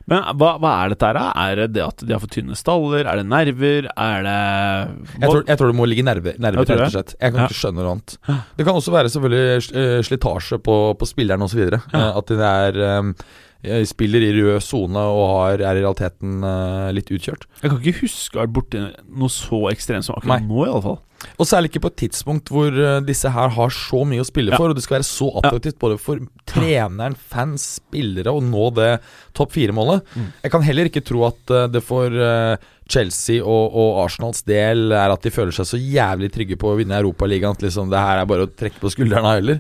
A: Men hva, hva er dette her? Er det det at de har for tynne staller? Er det nerver? Er det
B: Jeg tror, jeg tror det må ligge nerver, nerver rett og slett. Jeg kan
A: Ja.
B: ikke skjønne noe annet. Det kan også være selvfølgelig eh, slitasje på, på spilleren osv.
A: Ja.
B: At det er eh, spiller i rød sone og har, er i realiteten uh, litt utkjørt.
A: Jeg kan ikke huske å ha vært borti noe så ekstremt som akkurat
B: Nei.
A: nå, i alle fall.
B: Og særlig ikke på et tidspunkt hvor eh, disse her har så mye å spille
A: Ja.
B: for, og det skal være så attraktivt både for treneren, fans, spillere å nå det topp fire-målet.
A: Mm.
B: Jeg kan heller ikke tro at eh, det for Chelsea og, og Arsenals del er at de føler seg så jævlig trygge på å vinne Europaligaen at liksom det her er bare å trekke på skuldrene heller.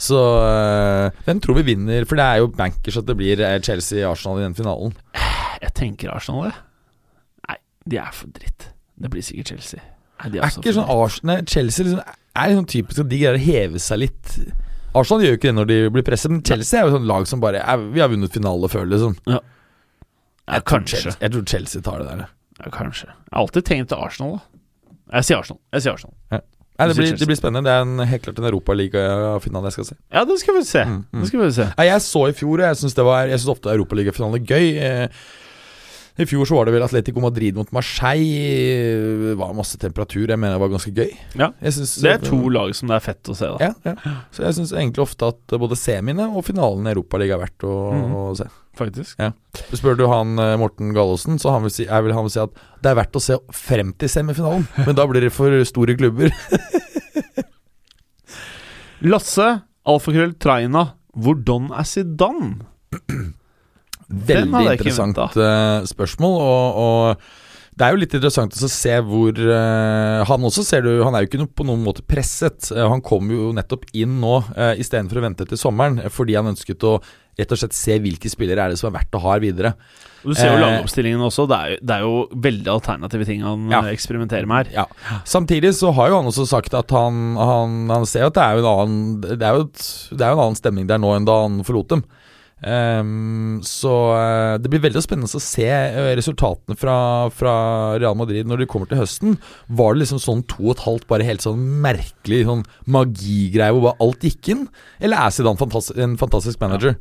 B: Så eh, hvem tror vi vinner? For det er jo bankers at det blir eh, Chelsea-Arsenal i den finalen.
A: Jeg tenker Arsenal, det. Nei, de er for dritt. Det blir sikkert Chelsea. Nei,
B: Er
A: også
B: ikke sånn. Arsenal Chelsea liksom, er liksom typisk at de greier å heve seg litt. Arsenal gjør jo ikke det når de blir presset, men Chelsea er jo sånn lag som bare er, Vi har vunnet finale før, liksom.
A: Ja,
B: Jeg tror
A: kanskje.
B: Chelsea, jeg tror Chelsea tar det der.
A: Ja, kanskje. Jeg har alltid tenkt til Arsenal, da. Jeg sier Arsenal. Jeg sier Arsenal.
B: Nei, det, blir, det blir spennende. Det er en, helt klart en europaligafinale jeg skal se.
A: Ja, det skal vi se.
B: Mm, mm.
A: Det skal vi se.
B: Nei, jeg så i fjor, og jeg syns ofte europaligafinale er gøy. Eh, I fjor så var det vel Atletico Madrid mot Marseille. Det var masse temperatur. Jeg mener det var ganske gøy.
A: Ja.
B: Synes,
A: Det er to lag som det er fett å se, da.
B: Ja, ja. Så jeg syns egentlig ofte at både semiene og finalen i Europaligaen er verdt å,
A: mm.
B: å se.
A: Faktisk.
B: Spør du han eh, Morten Gallosen, så han vil si, vil han vil si at det er verdt å se frem til semifinalen, men da blir det for store klubber.
A: Lasse, alfakrøll Traina. Hvordan er Zidane?
B: Veldig interessant eh, spørsmål, og, og det er jo litt interessant å se hvor uh, Han også ser du Han er jo ikke noe, på noen måte presset. Uh, han kom jo nettopp inn nå uh, istedenfor å vente til sommeren, fordi han ønsket å rett og slett se hvilke spillere er det som er verdt å ha videre.
A: Du ser jo
B: langoppstillingen
A: lagoppstillingen også. Det er, jo, det er jo veldig alternative ting han
B: Ja.
A: eksperimenterer med her.
B: Ja. Samtidig så har jo han også sagt at han, han, han ser at det er jo en annen Det er jo, et, det er jo en annen stemning der nå enn da han forlot dem. Ehm, så eh, det blir veldig spennende å se eh, resultatene fra, fra Real Madrid når de kommer til høsten. Var det liksom sånn to og et halvt, bare helt sånn merkelig sånn magigreie hvor bare alt gikk inn? Eller er Zidane fantastisk, en fantastisk manager?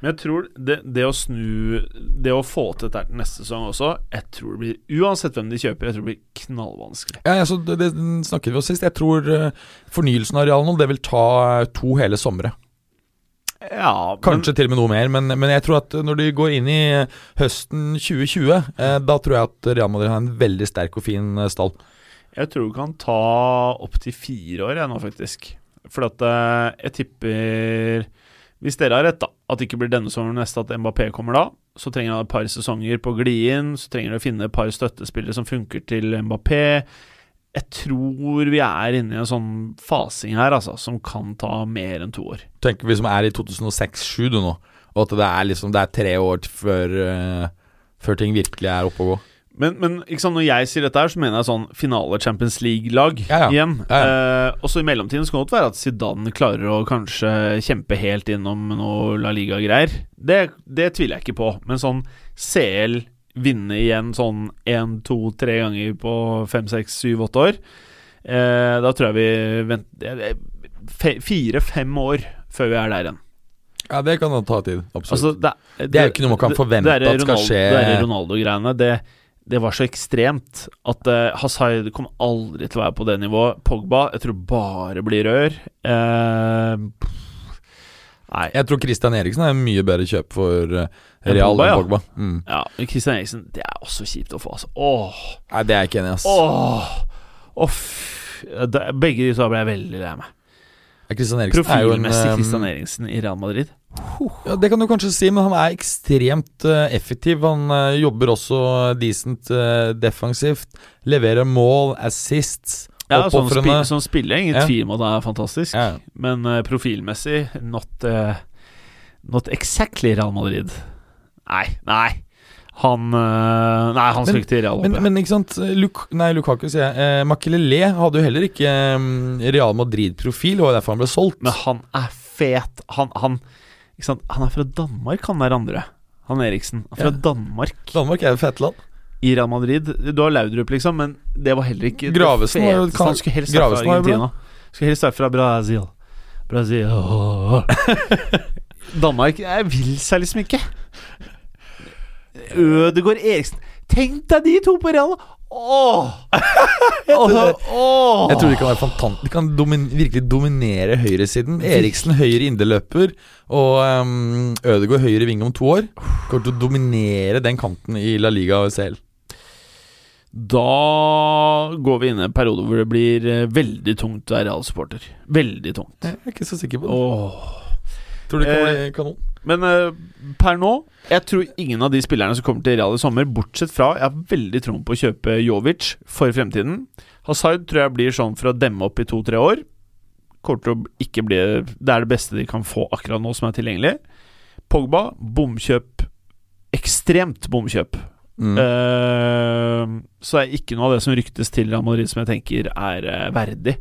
A: Men jeg tror det, det å snu Det å få til dette til neste sesong også, jeg tror det blir Uansett hvem de kjøper, jeg tror det blir knallvanskelig.
B: Ja, altså, det, det snakket vi om sist. Jeg tror eh, fornyelsen av Real nå Det vil ta to hele somre.
A: Ja,
B: Kanskje til og med noe mer, men, men jeg tror at når de går inn i høsten 2020, eh, da tror jeg at Real Madrid har en veldig sterk og fin eh, stall.
A: Jeg tror du kan ta opptil fire år, jeg nå, faktisk. For at eh, jeg tipper Hvis dere har rett, da, at det ikke blir denne sommeren neste, at Mbappé kommer da, så trenger han et par sesonger på å gli inn. Så trenger han å finne et par støttespillere som funker til Mbappé. Jeg tror vi er inne i en sånn fasing her, altså, som kan ta mer enn to år.
B: Tenk vi som er i 2006-2007 du nå, og at det er liksom Det er tre år før, uh, før ting virkelig er oppe og gå.
A: Men, men når jeg sier dette her, så mener jeg sånn finale Champions League-lag
B: Ja, ja.
A: igjen.
B: Ja,
A: Eh, og så i mellomtiden så kan det godt være at Zidane klarer å kanskje kjempe helt innom noe La Liga-greier. Det, det tviler jeg ikke på. Men sånn CL vinne igjen sånn én, to, tre ganger på fem, seks, syv, åtte år eh, Da tror jeg vi venter Fire-fem år før vi er der igjen.
B: Ja, det kan ta tid. Absolutt.
A: Altså, det,
B: Det er jo ikke noe man kan forvente
A: det
B: at skal
A: Ronaldo-
B: skje.
A: Det Ronaldo-greiene, det, det var så ekstremt at uh, Hazard kommer aldri til å være på det nivået. Pogba, jeg tror bare blir rør. Eh, nei.
B: jeg tror Christian Eriksen er en mye bedre kjøp for eh, Real
A: Pogba, ja.
B: enn Pogba. Mm.
A: Ja, men Christian Eriksen, det er også kjipt å få, altså. Åh,
B: Nei, det er jeg ikke enig i, ass.
A: åh, åh Begge de to ble jeg veldig lei meg.
B: Ja,
A: Profilmessig
B: eh,
A: Christian Eriksen i Real Madrid.
B: Ja, Det kan du kanskje si, men han er ekstremt eh, effektiv. Han jobber også decent defensivt. Leverer mål, assists,
A: Ja, sånn,
B: spi
A: spill, sånn spiller ingen
B: Ja.
A: tvil om at det er fantastisk.
B: Ja.
A: Men uh, profilmessig not, uh, not exactly Real Madrid. Nei, nei. Han eh, Nei, han skal ikke til Real.
B: Men, men ikke sant Luk Nei, Lukaku, sier jeg. Eh, Makelele hadde jo heller ikke um, Real Madrid-profil, og derfor han ble solgt.
A: Men han er fet. Han, han, han er fra Danmark, han der andre. Han Eriksen. Han er fra
B: Ja.
A: Danmark.
B: Danmark er jo fetland.
A: I Real Madrid. Du har Laudrup, liksom, men det var heller ikke
B: Gravesen var jo-.
A: Han skulle helst være fra. Argentina. Skulle helst være fra Brasil. Brasil Danmark Jeg vil seg liksom ikke. Ødegård Eriksen Tenk deg de to på Real! Åh! Åh!
B: Jeg tror de kan være fantant De kan domin virkelig dominere høyresiden. Eriksen høyre indreløper og um, Ødegaard høyre ving om to år. Kommer til å dominere den kanten i La Liga og CL.
A: Da går vi inn i en periode hvor det blir eh, veldig tungt å være Real-supporter. Veldig tungt.
B: Jeg er ikke så sikker på det.
A: Åh.
B: Tror det kan
A: Eh,
B: bli kanon.
A: Men eh, per nå Jeg tror ingen av de spillerne som kommer til Real i sommer, bortsett fra Jeg har veldig troen på å kjøpe Jovic for fremtiden. Hazard tror jeg blir sånn for å demme opp i to-tre år. Kommer ikke bli Det er det beste de kan få akkurat nå, som er tilgjengelig. Pogba, bomkjøp. Ekstremt bomkjøp.
B: Mm.
A: Uh, så er ikke noe av det som ryktes til Real Madrid som jeg tenker er uh, verdig.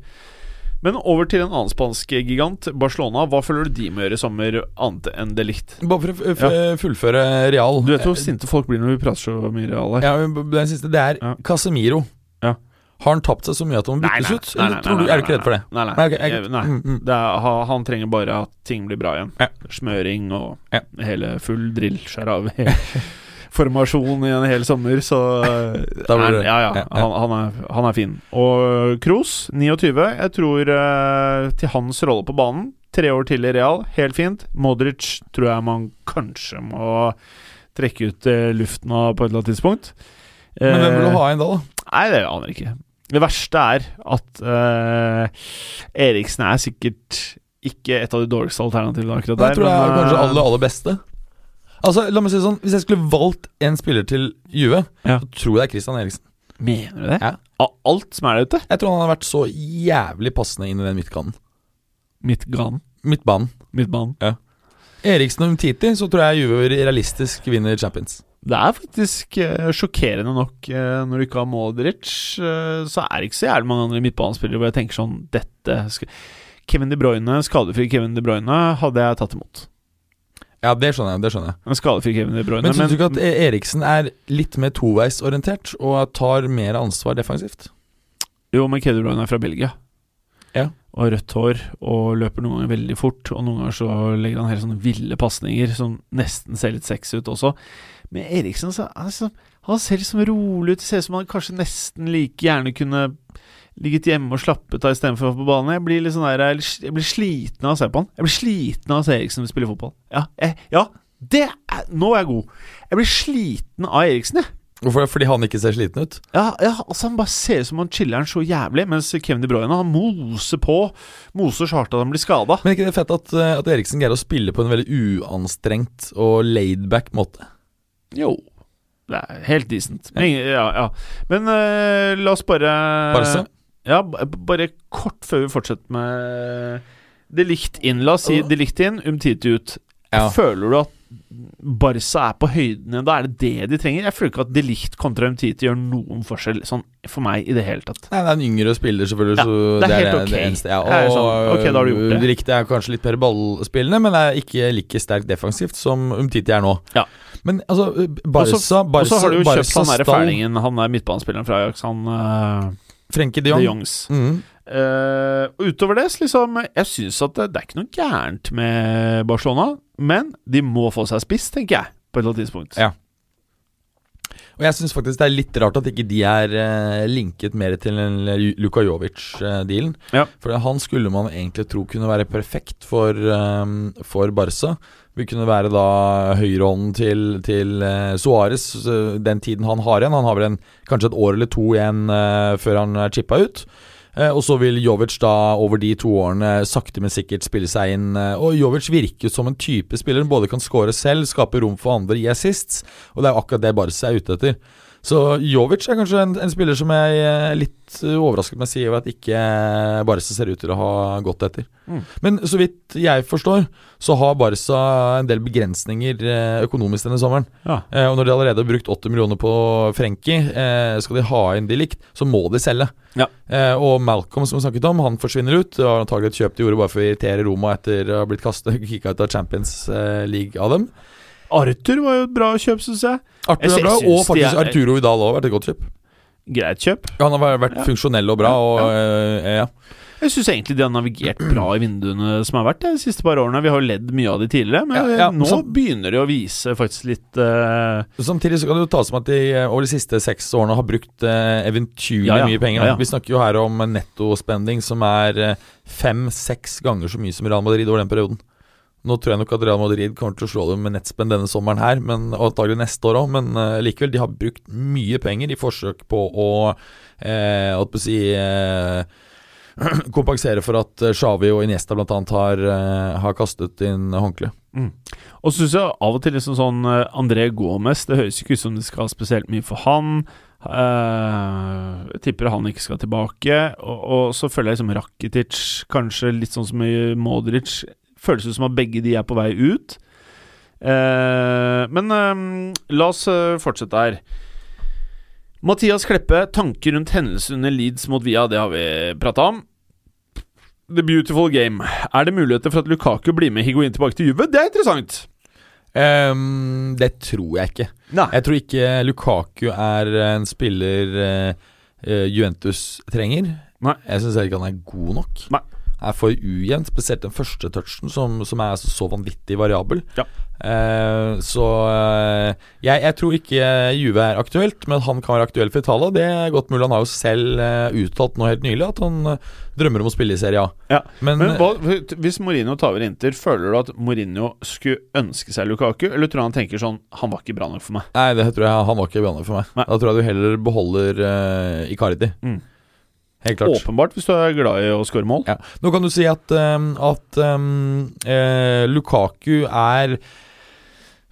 A: Men over til en annen spansk gigant, Barcelona. Hva føler du de må gjøre i sommer, annet enn det likt?
B: Bare for å f- f- fullføre Real
A: Du vet hvor sinte folk blir når vi prater så mye Real her.
B: Ja, Den siste, det er
A: Ja.
B: Casemiro.
A: Ja.
B: Har han tapt seg så mye at han må byttes ut? Eller tror du, er du ikke redd for det?
A: Nei, nei.
B: Nei, ok, jeg-
A: nei.
B: mm, mm.
A: Det er, han trenger bare at ting blir bra igjen.
B: Ja.
A: Smøring og
B: Ja.
A: hele full drill. Skjær av formasjon i en hel sommer, så eh, er- Ja, ja.
B: ja.
A: Han, han, er, han er fin. Og Kroos, 29. Jeg tror eh, til hans rolle på banen Tre år til i Real, helt fint. Modric tror jeg man kanskje må trekke ut eh, luften av på et eller annet tidspunkt.
B: Men hvem vil
A: Eh,
B: du ha inn da? da?
A: Nei, det aner jeg ikke. Det verste er at eh, Eriksen er sikkert ikke et av de dårligste alternativene akkurat der.
B: Jeg tror jeg er
A: men,
B: kanskje
A: eh,
B: aller, aller beste. Altså, la meg si det sånn Hvis jeg skulle valgt en spiller til Juve,
A: Ja.
B: så tror jeg det er Christian Eriksen.
A: Mener du det?
B: Ja.
A: Av alt som er der ute?
B: Jeg tror han har vært så jævlig passende inn i den midtganen.
A: Midtbanen.
B: Midtbanen.
A: Midtbanen.
B: Eriksen og Umtiti, så tror jeg Juve realistisk vinner Champions.
A: Det er faktisk eh, sjokkerende nok eh, når du ikke har Modric, eh, så er det ikke så jævlig mange andre midtbanespillere hvor jeg tenker sånn Dette skal Kevin De Bruyne, skadefri Kevin De Bruyne, hadde jeg tatt imot.
B: Ja, det skjønner jeg. det skjønner jeg
A: Men skadefri Kevin De Bruyne.
B: Men syns du ikke at E- Eriksen er litt mer toveisorientert og tar mer ansvar defensivt?
A: Jo, men Kevin De Bruyne er fra Belgia.
B: Ja.
A: Og rødt hår og løper noen ganger veldig fort. Og noen ganger så legger han helt sånne ville pasninger som nesten ser litt sexy ut også. Men Eriksen så, altså, han ser liksom rolig ut. Det ser ut som han kanskje nesten like gjerne kunne ligget hjemme og slappet av istedenfor å være på banen. Jeg blir litt sånn der, jeg blir sliten av å se på han. Jeg blir sliten av å se Eriksen spille fotball. Ja, jeg, ja det er, nå er jeg god. Jeg blir sliten av Eriksen, jeg.
B: Hvorfor? Fordi han ikke ser sliten ut?
A: Ja, ja, altså Han bare ser ut som han chiller'n så jævlig, mens Kevin De Bruyne han moser på. Moser så hardt at han blir skada.
B: Men ikke det fett at, eh, at Eriksen greier å spille på en veldig uanstrengt og laidback måte?
A: Jo. Det er helt decent. Men, ja, ja. Men uh, la oss bare
B: Barca?
A: Ja, bare kort før vi fortsetter med det likt inn. La oss si det likt inn, Umtiti ut.
B: Ja.
A: Føler du at Barca er på høyden igjen? Da er det det de trenger? Jeg føler ikke at de likt kontra Umtiti gjør noen forskjell sånn for meg i det hele tatt.
B: Nei, det er en yngre spiller, selvfølgelig.
A: Ja,
B: så
A: det er helt
B: det,
A: ok.
B: det eneste. Ja,
A: er
B: og
A: sånn, okay, da har du gjort det.
B: Riktig er kanskje litt mer ballspillende, men er ikke like sterkt defensivt som Umtiti er nå.
A: Ja.
B: Men altså, Barca
A: Og så har du jo kjøpt han derre fælingen, han er midtbanespilleren fra Ajax, han uh,
B: Frenkie de
A: De Jongs. Mm. Uh, utover det, liksom Jeg syns at det, det er ikke noe gærent med Barcelona, men de må få seg spiss, tenker jeg, på et eller annet tidspunkt.
B: Ja. Og jeg syns faktisk det er litt rart at ikke de er eh, linket mer til Luka Jovic-dealen.
A: Ja.
B: For han skulle man egentlig tro kunne være perfekt for, eh, for Barca. Vil kunne være da høyrehånden til, til eh, Suárez eh, den tiden han har igjen. Han har vel en, kanskje et år eller to igjen eh, før han er chippa ut. Eh, og så vil Jovic da over de to årene sakte, men sikkert spille seg inn. eh, og Jovic virker som en type spiller som både kan score selv, skape rom for andre, gi assists. Og det er jo akkurat det Barca er ute etter. Så Jovic er kanskje en, en spiller som jeg er litt eh, overrasket med å si at ikke Barca ser ut til å ha gått etter.
A: Mm.
B: Men så vidt jeg forstår, så har Barca en del begrensninger eh, økonomisk denne sommeren.
A: Ja.
B: Eh, og når de allerede har brukt 80 millioner på Frenkie, eh, skal de ha inn de likt, så må de selge.
A: Ja.
B: Eh, og Malcolm, som vi snakket om, han forsvinner ut. Det var antagelig et kjøp de gjorde bare for å irritere Roma etter å ha blitt kastet kicka ut av Champions eh, League av dem.
A: Arthur var jo et bra kjøp, syns jeg.
B: Arthur
A: Jeg
B: er bra, og faktisk
A: er-
B: Arturo Vidal òg har vært et godt kjøp.
A: Greit kjøp.
B: Han har vært-
A: Ja.
B: funksjonell og bra,
A: Ja,
B: og eh, ja.
A: Jeg syns egentlig de har navigert bra i vinduene som har vært de siste par årene. Vi har jo ledd mye av de tidligere, men
B: Ja, ja,
A: nå
B: så-
A: begynner de å vise faktisk litt uh...
B: Samtidig så kan det jo tas som at de eh, over de siste seks årene har brukt uh, eventyrlig
A: Ja, ja.
B: mye penger.
A: Ja, ja.
B: Vi snakker jo her om en nettospending som er fem-seks ganger så mye som Real Madrid over den perioden. Nå tror jeg nok at Real Madrid kommer til å slå dem med nettspenn denne sommeren her, men, og antagelig neste år òg, men uh, likevel, de har brukt mye penger i forsøk på å eh, å si eh, kompensere for at Shawi Xavi og Iniesta bl.a. Har, eh, har kastet inn håndkle.
A: Og så syns jeg av og til liksom sånn eh, André Gomez Det høres ikke ut som det skal spesielt mye for han. Uh, tipper han ikke skal tilbake. Og, og så føler jeg liksom Rakitic, kanskje litt sånn som i Modric Føles ut som at begge de er på vei ut. Eh, men eh, la oss eh, fortsette her. Mathias Kleppe, tanker rundt hendelsen under Leeds mot Via, det har vi prata om. The Beautiful Game. Er det muligheter for at Lukaku blir med Higuin tilbake til Juve? Det er interessant.
B: Um, det tror jeg ikke.
A: Nei.
B: Jeg tror ikke Lukaku er en spiller eh, Juventus trenger.
A: Nei.
B: Jeg syns ikke han er god nok.
A: Nei.
B: Er for ujevnt, spesielt den første touchen, som, som er så, så vanvittig variabel.
A: Ja.
B: Eh, så eh, jeg, jeg tror ikke Juve er aktuelt, men han kan være aktuell for Italia. Det er godt mulig. Han har jo selv eh, uttalt nå helt nylig at han eh, drømmer om å spille i Serie A.
A: Ja.
B: Men,
A: Men hva, hvis Mourinho tar over Inter, føler du at Mourinho skulle ønske seg Lukaku, eller tror du han tenker sånn Han var ikke bra nok for meg?
B: Nei, det tror jeg han var ikke bra nok for meg.
A: Nei.
B: Da tror jeg du heller beholder uh, Icardi.
A: Mm. Åpenbart, hvis du er glad i å skåre mål.
B: Ja. Nå kan du si at, um, at um, eh, Lukaku er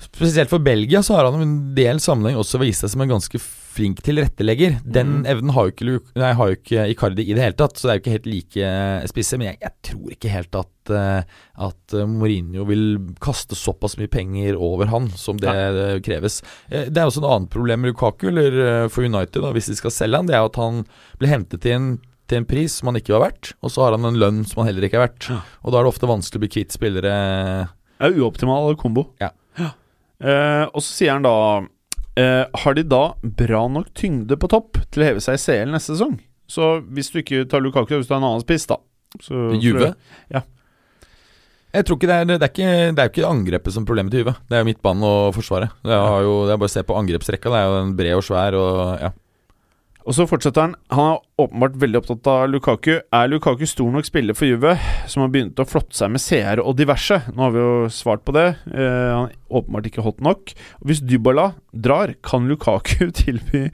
B: Spesielt for Belgia så har han en del sammenheng også vist seg som en ganske flink tilrettelegger. Den
A: Mm.
B: evnen har jo, ikke, nei, har jo ikke Icardi i det hele tatt, så det er jo ikke helt like eh, spisse. Men jeg, jeg tror ikke helt at, eh, at eh, Mourinho vil kaste såpass mye penger over han som det nei. kreves. Det er også et annet problem med Lukaku, eller for United, da, hvis de skal selge han. Det er at han blir hentet inn til en pris som han ikke var verdt, og så har han en lønn som han heller ikke er verdt.
A: Ja.
B: Og da er det ofte vanskelig å bli kvitt spillere
A: Det er uoptimal kombo.
B: Ja.
A: Eh, og så sier han da eh, Har de da bra nok tyngde på topp til å heve seg i CL neste sesong? Så hvis du ikke tar Lukaku, hvis du har en annen spiss, da så,
B: Juve?
A: Ja.
B: Jeg tror ikke det er Det er ikke, det er ikke angrepet som problemet til Juve. Det er jo midtbanen og forsvaret. Det er, jo, det er bare å se på angrepsrekka. Det er jo en bred og svær og ja.
A: Og så fortsetter han. Han er åpenbart veldig opptatt av Lukaku. Er Lukaku stor nok spiller for Juve, som har begynt å flotte seg med CR og diverse? Nå har vi jo svart på det. Eh, han er åpenbart ikke hot nok. Og hvis Dybala drar, kan Lukaku tilby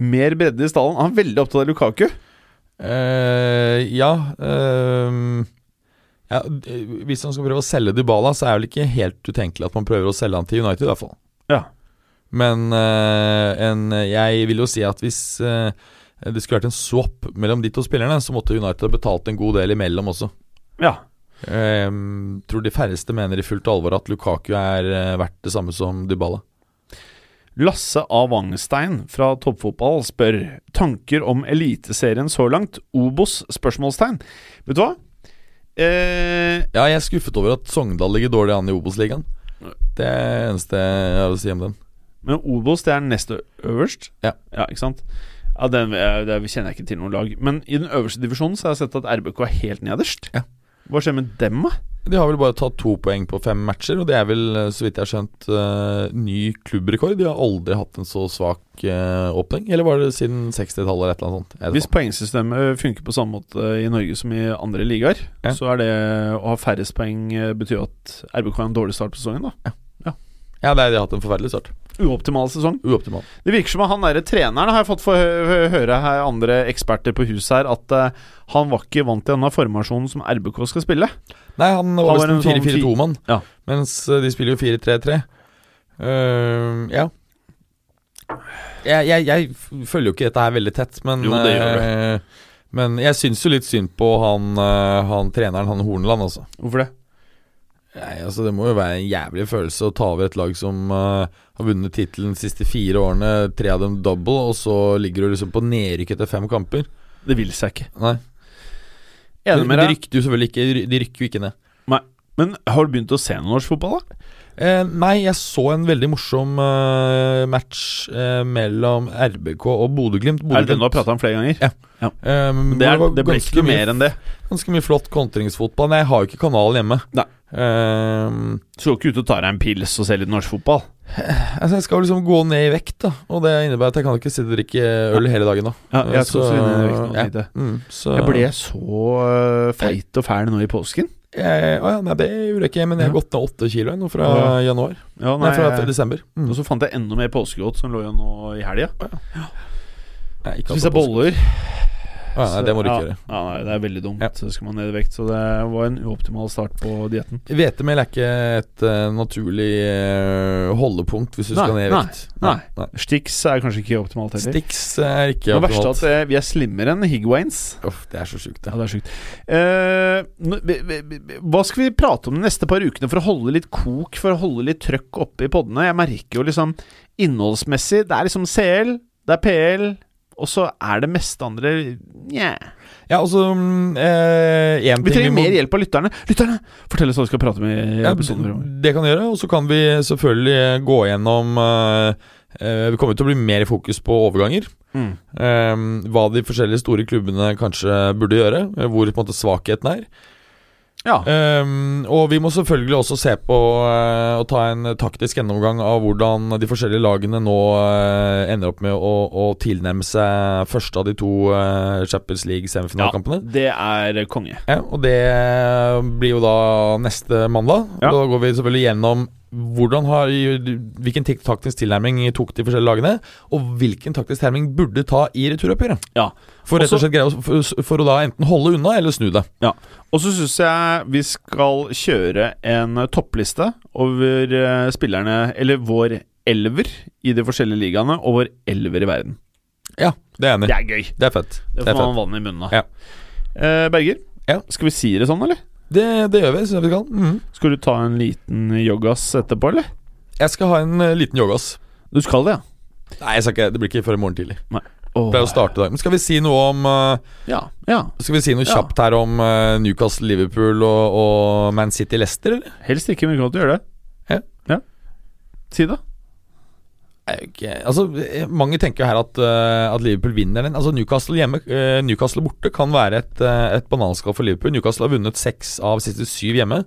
A: mer bredde i stallen? Han er veldig opptatt av Lukaku.
B: Uh, ja, Uh, ja Hvis han skal prøve å selge Dybala, så er det vel ikke helt utenkelig at man prøver å selge han til United, i hvert fall.
A: Ja.
B: Men eh, en, jeg vil jo si at hvis eh, det skulle vært en swap mellom de to spillerne, så måtte United ha betalt en god del imellom også.
A: Ja.
B: Jeg tror de færreste mener i fullt alvor at Lukaku er eh, verdt det samme som Dybala.
A: Lasse A. Wangstein fra Toppfotball spør tanker om Eliteserien så langt. Obos? spørsmålstegn. Vet du hva? Eh,
B: Ja, jeg er skuffet over at Sogndal ligger dårlig an i Obos-ligaen. Det er det eneste jeg har å si om den.
A: Men Obos det er nest øverst.
B: Ja.
A: ja ikke sant? Ja, den eh, det kjenner jeg ikke til noen lag. Men i den øverste divisjonen så har jeg sett at RBK er helt nederst.
B: Ja.
A: Hva skjer med dem, da?
B: De har vel bare tatt to poeng på fem matcher, og det er vel, eh, så vidt jeg har skjønt, uh, ny klubbrekord. De har aldri hatt en så svak uh, åpning. Eller var det siden 60-tallet eller et eller annet sånt?
A: Hvis poengsystemet funker på samme måte i Norge som i andre ligaer,
B: Ja.
A: så er det å ha færrest poeng betyr at RBK har en dårlig start på sesongen. da
B: Ja, nei, de har hatt en forferdelig start.
A: Uoptimal sesong.
B: Uoptimal.
A: Det virker som at han derre treneren har jeg fått hø høre her andre eksperter på huset her, at uh, han var ikke vant til denne formasjonen som RBK skal spille.
B: Nei, han var visst en
A: en sånn
B: 4-4-2-mann,
A: Ja.
B: mens eh, de spiller jo 4-3-3. Uh, ja. Jeg, jeg, jeg følger jo ikke dette her veldig tett, men
A: Jo, det gjør
B: eh, Men jeg syns jo litt synd på han, eh, han treneren, han Horneland, altså.
A: Hvorfor det?
B: Nei, altså Det må jo være en jævlig følelse å ta over et lag som uh, har vunnet tittelen de siste fire årene, tre av dem double, og så ligger du liksom på nedrykk etter fem kamper.
A: Det vil seg ikke.
B: Nei.
A: Enig med
B: de rykker jo selvfølgelig ikke De rykker jo ikke ned. Nei.
A: Men har du begynt å se norsk fotball, da?
B: Eh, nei, jeg så en veldig morsom eh, match eh, mellom RBK og Bodø-Glimt.
A: Er det den du har prata om flere ganger?
B: Ja. Eh,
A: det, er,
B: det,
A: det ble ikke
B: mye-
A: mer enn det.
B: Ganske mye flott kontringsfotball. Nei, jeg har jo ikke kanalen hjemme.
A: Nei.
B: Eh,
A: Så skal ikke ut og ta deg en pils og se litt norsk fotball.
B: altså Jeg skal liksom gå ned i vekt, da. Og det innebærer at jeg kan ikke sitte og drikke øl hele dagen da.
A: Ja, jeg skal også inn i vekt
B: ja.
A: jeg.
B: Mm, så
A: Jeg ble så feit og fæl nå i påsken.
B: Jeg, å ja, Nei, det gjorde jeg ikke, men jeg har
A: Ja.
B: gått ned åtte kilo nå fra
A: ja.
B: januar.
A: Ja,
B: Nei, fra
A: jeg-
B: desember. Mm.
A: Og så fant jeg enda mer påskegodt som lå igjen nå i helga.
B: Nei, altså påske.
A: boller.
B: Ja, nei, det må du ikke
A: ja,
B: gjøre.
A: Ja, nei, det er veldig dumt.
B: Ja.
A: Så skal man ned i vekt. Så det var en uoptimal start på dietten.
B: Hvetemel er ikke et uh, naturlig uh, holdepunkt hvis du
A: Nei,
B: skal ned i
A: nei,
B: vekt.
A: nei. Stix er kanskje ikke optimalt heller.
B: Stix er ikke
A: Det verste er
B: optimalt.
A: at vi er slimmere enn Higwains.
B: Uff, det er så sjukt,
A: Ja,
B: det.
A: det er sjukt. Vi- hva skal vi prate om de neste par ukene for å holde litt kok, for å holde litt trøkk oppe i podene? Jeg merker jo liksom innholdsmessig Det er liksom CL, det er PL, og så er det meste andre Nja.
B: Ja, altså eh,
A: Vi trenger mer hjelp av lytterne. Lytterne! Fortell oss hva vi skal prate med i
B: Ja,
A: episoden
B: det kan vi gjøre, og så kan vi selvfølgelig gå gjennom eh, eh, Vi kommer til å bli mer i fokus på overganger.
A: Mm.
B: Eh, hva de forskjellige store klubbene kanskje burde gjøre. eh, Hvor på en måte svakheten er.
A: Ja.
B: Um, og vi må selvfølgelig også se på uh, og ta en taktisk gjennomgang av hvordan de forskjellige lagene nå uh, ender opp med å, å tilnærme seg første av de to uh, Champions League-semifinalekampene.
A: det er konge.
B: Ja, og det blir jo da neste mandag.
A: Ja.
B: Da går vi selvfølgelig gjennom hvordan har, hvilken taktisk tilnærming tok de forskjellige lagene, og hvilken taktisk tilnærming burde ta i returoppgjøret.
A: Ja.
B: For rett og slett greie for, for å da enten holde unna eller snu det.
A: Og så syns jeg vi skal kjøre en toppliste over eh, spillerne Eller vår elver i de forskjellige ligaene, og vår elver i verden.
B: Ja, det er enig
A: Det er gøy.
B: Det er fett.
A: Det får man vann i munnen av.
B: Ja.
A: Eh, Berger,
B: Ja.
A: skal vi si det sånn, eller?
B: Det, det gjør vi, synes jeg vi skal. Mm.
A: Skal du ta en liten yogas etterpå, eller?
B: Jeg skal ha en eh, liten yogas.
A: Du skal det, ja?
B: Nei, jeg skal ikke, det blir ikke før i morgen tidlig.
A: Nei. Oh.
B: Pleier å starte i dag. Men skal vi si noe om uh,
A: Ja. ja.
B: Skal vi si noe
A: Ja.
B: kjapt her om uh, Newcastle, Liverpool og, og Man City, Leicester, eller?
A: Helst ikke, men vi kan godt gjøre det.
B: Ja.
A: ja. Si det.
B: Ikke, altså, eh, mange tenker her at, uh, at Liverpool vinner den. Altså Newcastle hjemme uh, Newcastle borte kan være et, uh, et bananskall for Liverpool. Newcastle har vunnet seks av siste syv hjemme.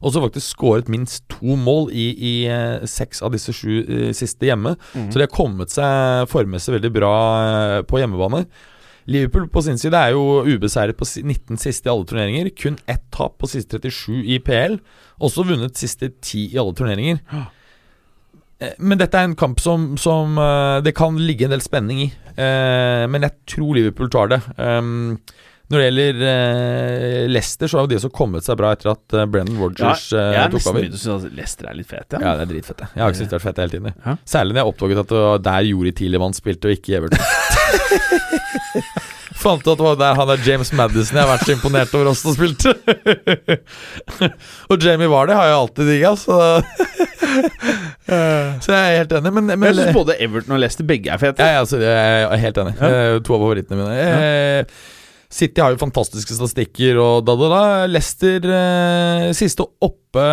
B: Og så faktisk skåret minst to mål i, i seks av disse sju siste hjemme.
A: Mm.
B: Så de har kommet seg formmessig veldig bra på hjemmebane. Liverpool på sin side er jo ubeseiret på 19 siste i alle turneringer. Kun ett tap på siste 37 i PL. Også vunnet siste 10 i alle turneringer. Eh, Men dette er en kamp som, som eh, det kan ligge en del spenning i. Eh, men jeg tror Liverpool tar det. Når det gjelder Leicester, så har jo de også kommet seg bra etter at Brennan Rogers ja,
A: jeg
B: tok over.
A: Jeg syns at Leicester er litt fete. ja.
B: Ja, det er dritfete. Jeg har ikke syntes det har vært fete hele tiden.
A: Ja.
B: Særlig når jeg oppdaget at det var der Jori Tilemann spilte, og ikke Everton. Fant ut at det var der han er James Madison jeg har vært så imponert over også spilte. og Jamie Vardy har jeg alltid digga, så Så jeg er helt enig. Men, men
A: jeg syns både Everton og Leicester begge er fete.
B: ja, altså, jeg er helt enig.
A: Ja.
B: Eh, To av favorittene mine. Ja. City har jo fantastiske statistikker og da, da, da. Leicester eh, siste oppe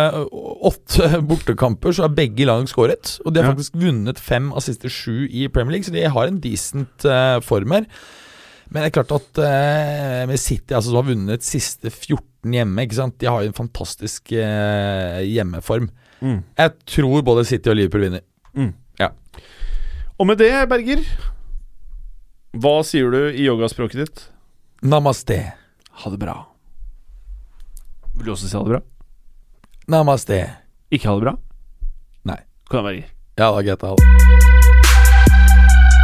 B: åtte bortekamper, så har begge lag skåret. Og de har
A: Ja.
B: faktisk vunnet fem av siste sju i Premier League, så de har en decent eh, form her. Men det er klart at eh, med City, altså, som har vunnet siste 14 hjemme, ikke sant? de har jo en fantastisk eh, hjemmeform.
A: Mm.
B: Jeg tror både City og Liverpool vinner.
A: Og med det, Berger Hva sier du i yogaspråket ditt?
B: Namaste.
A: Ha det bra. Vil du også si ha det bra?
B: Namaste.
A: Ikke ha det bra?
B: Nei.
A: Kan jeg Berger?
B: Ja da, greit. ha det.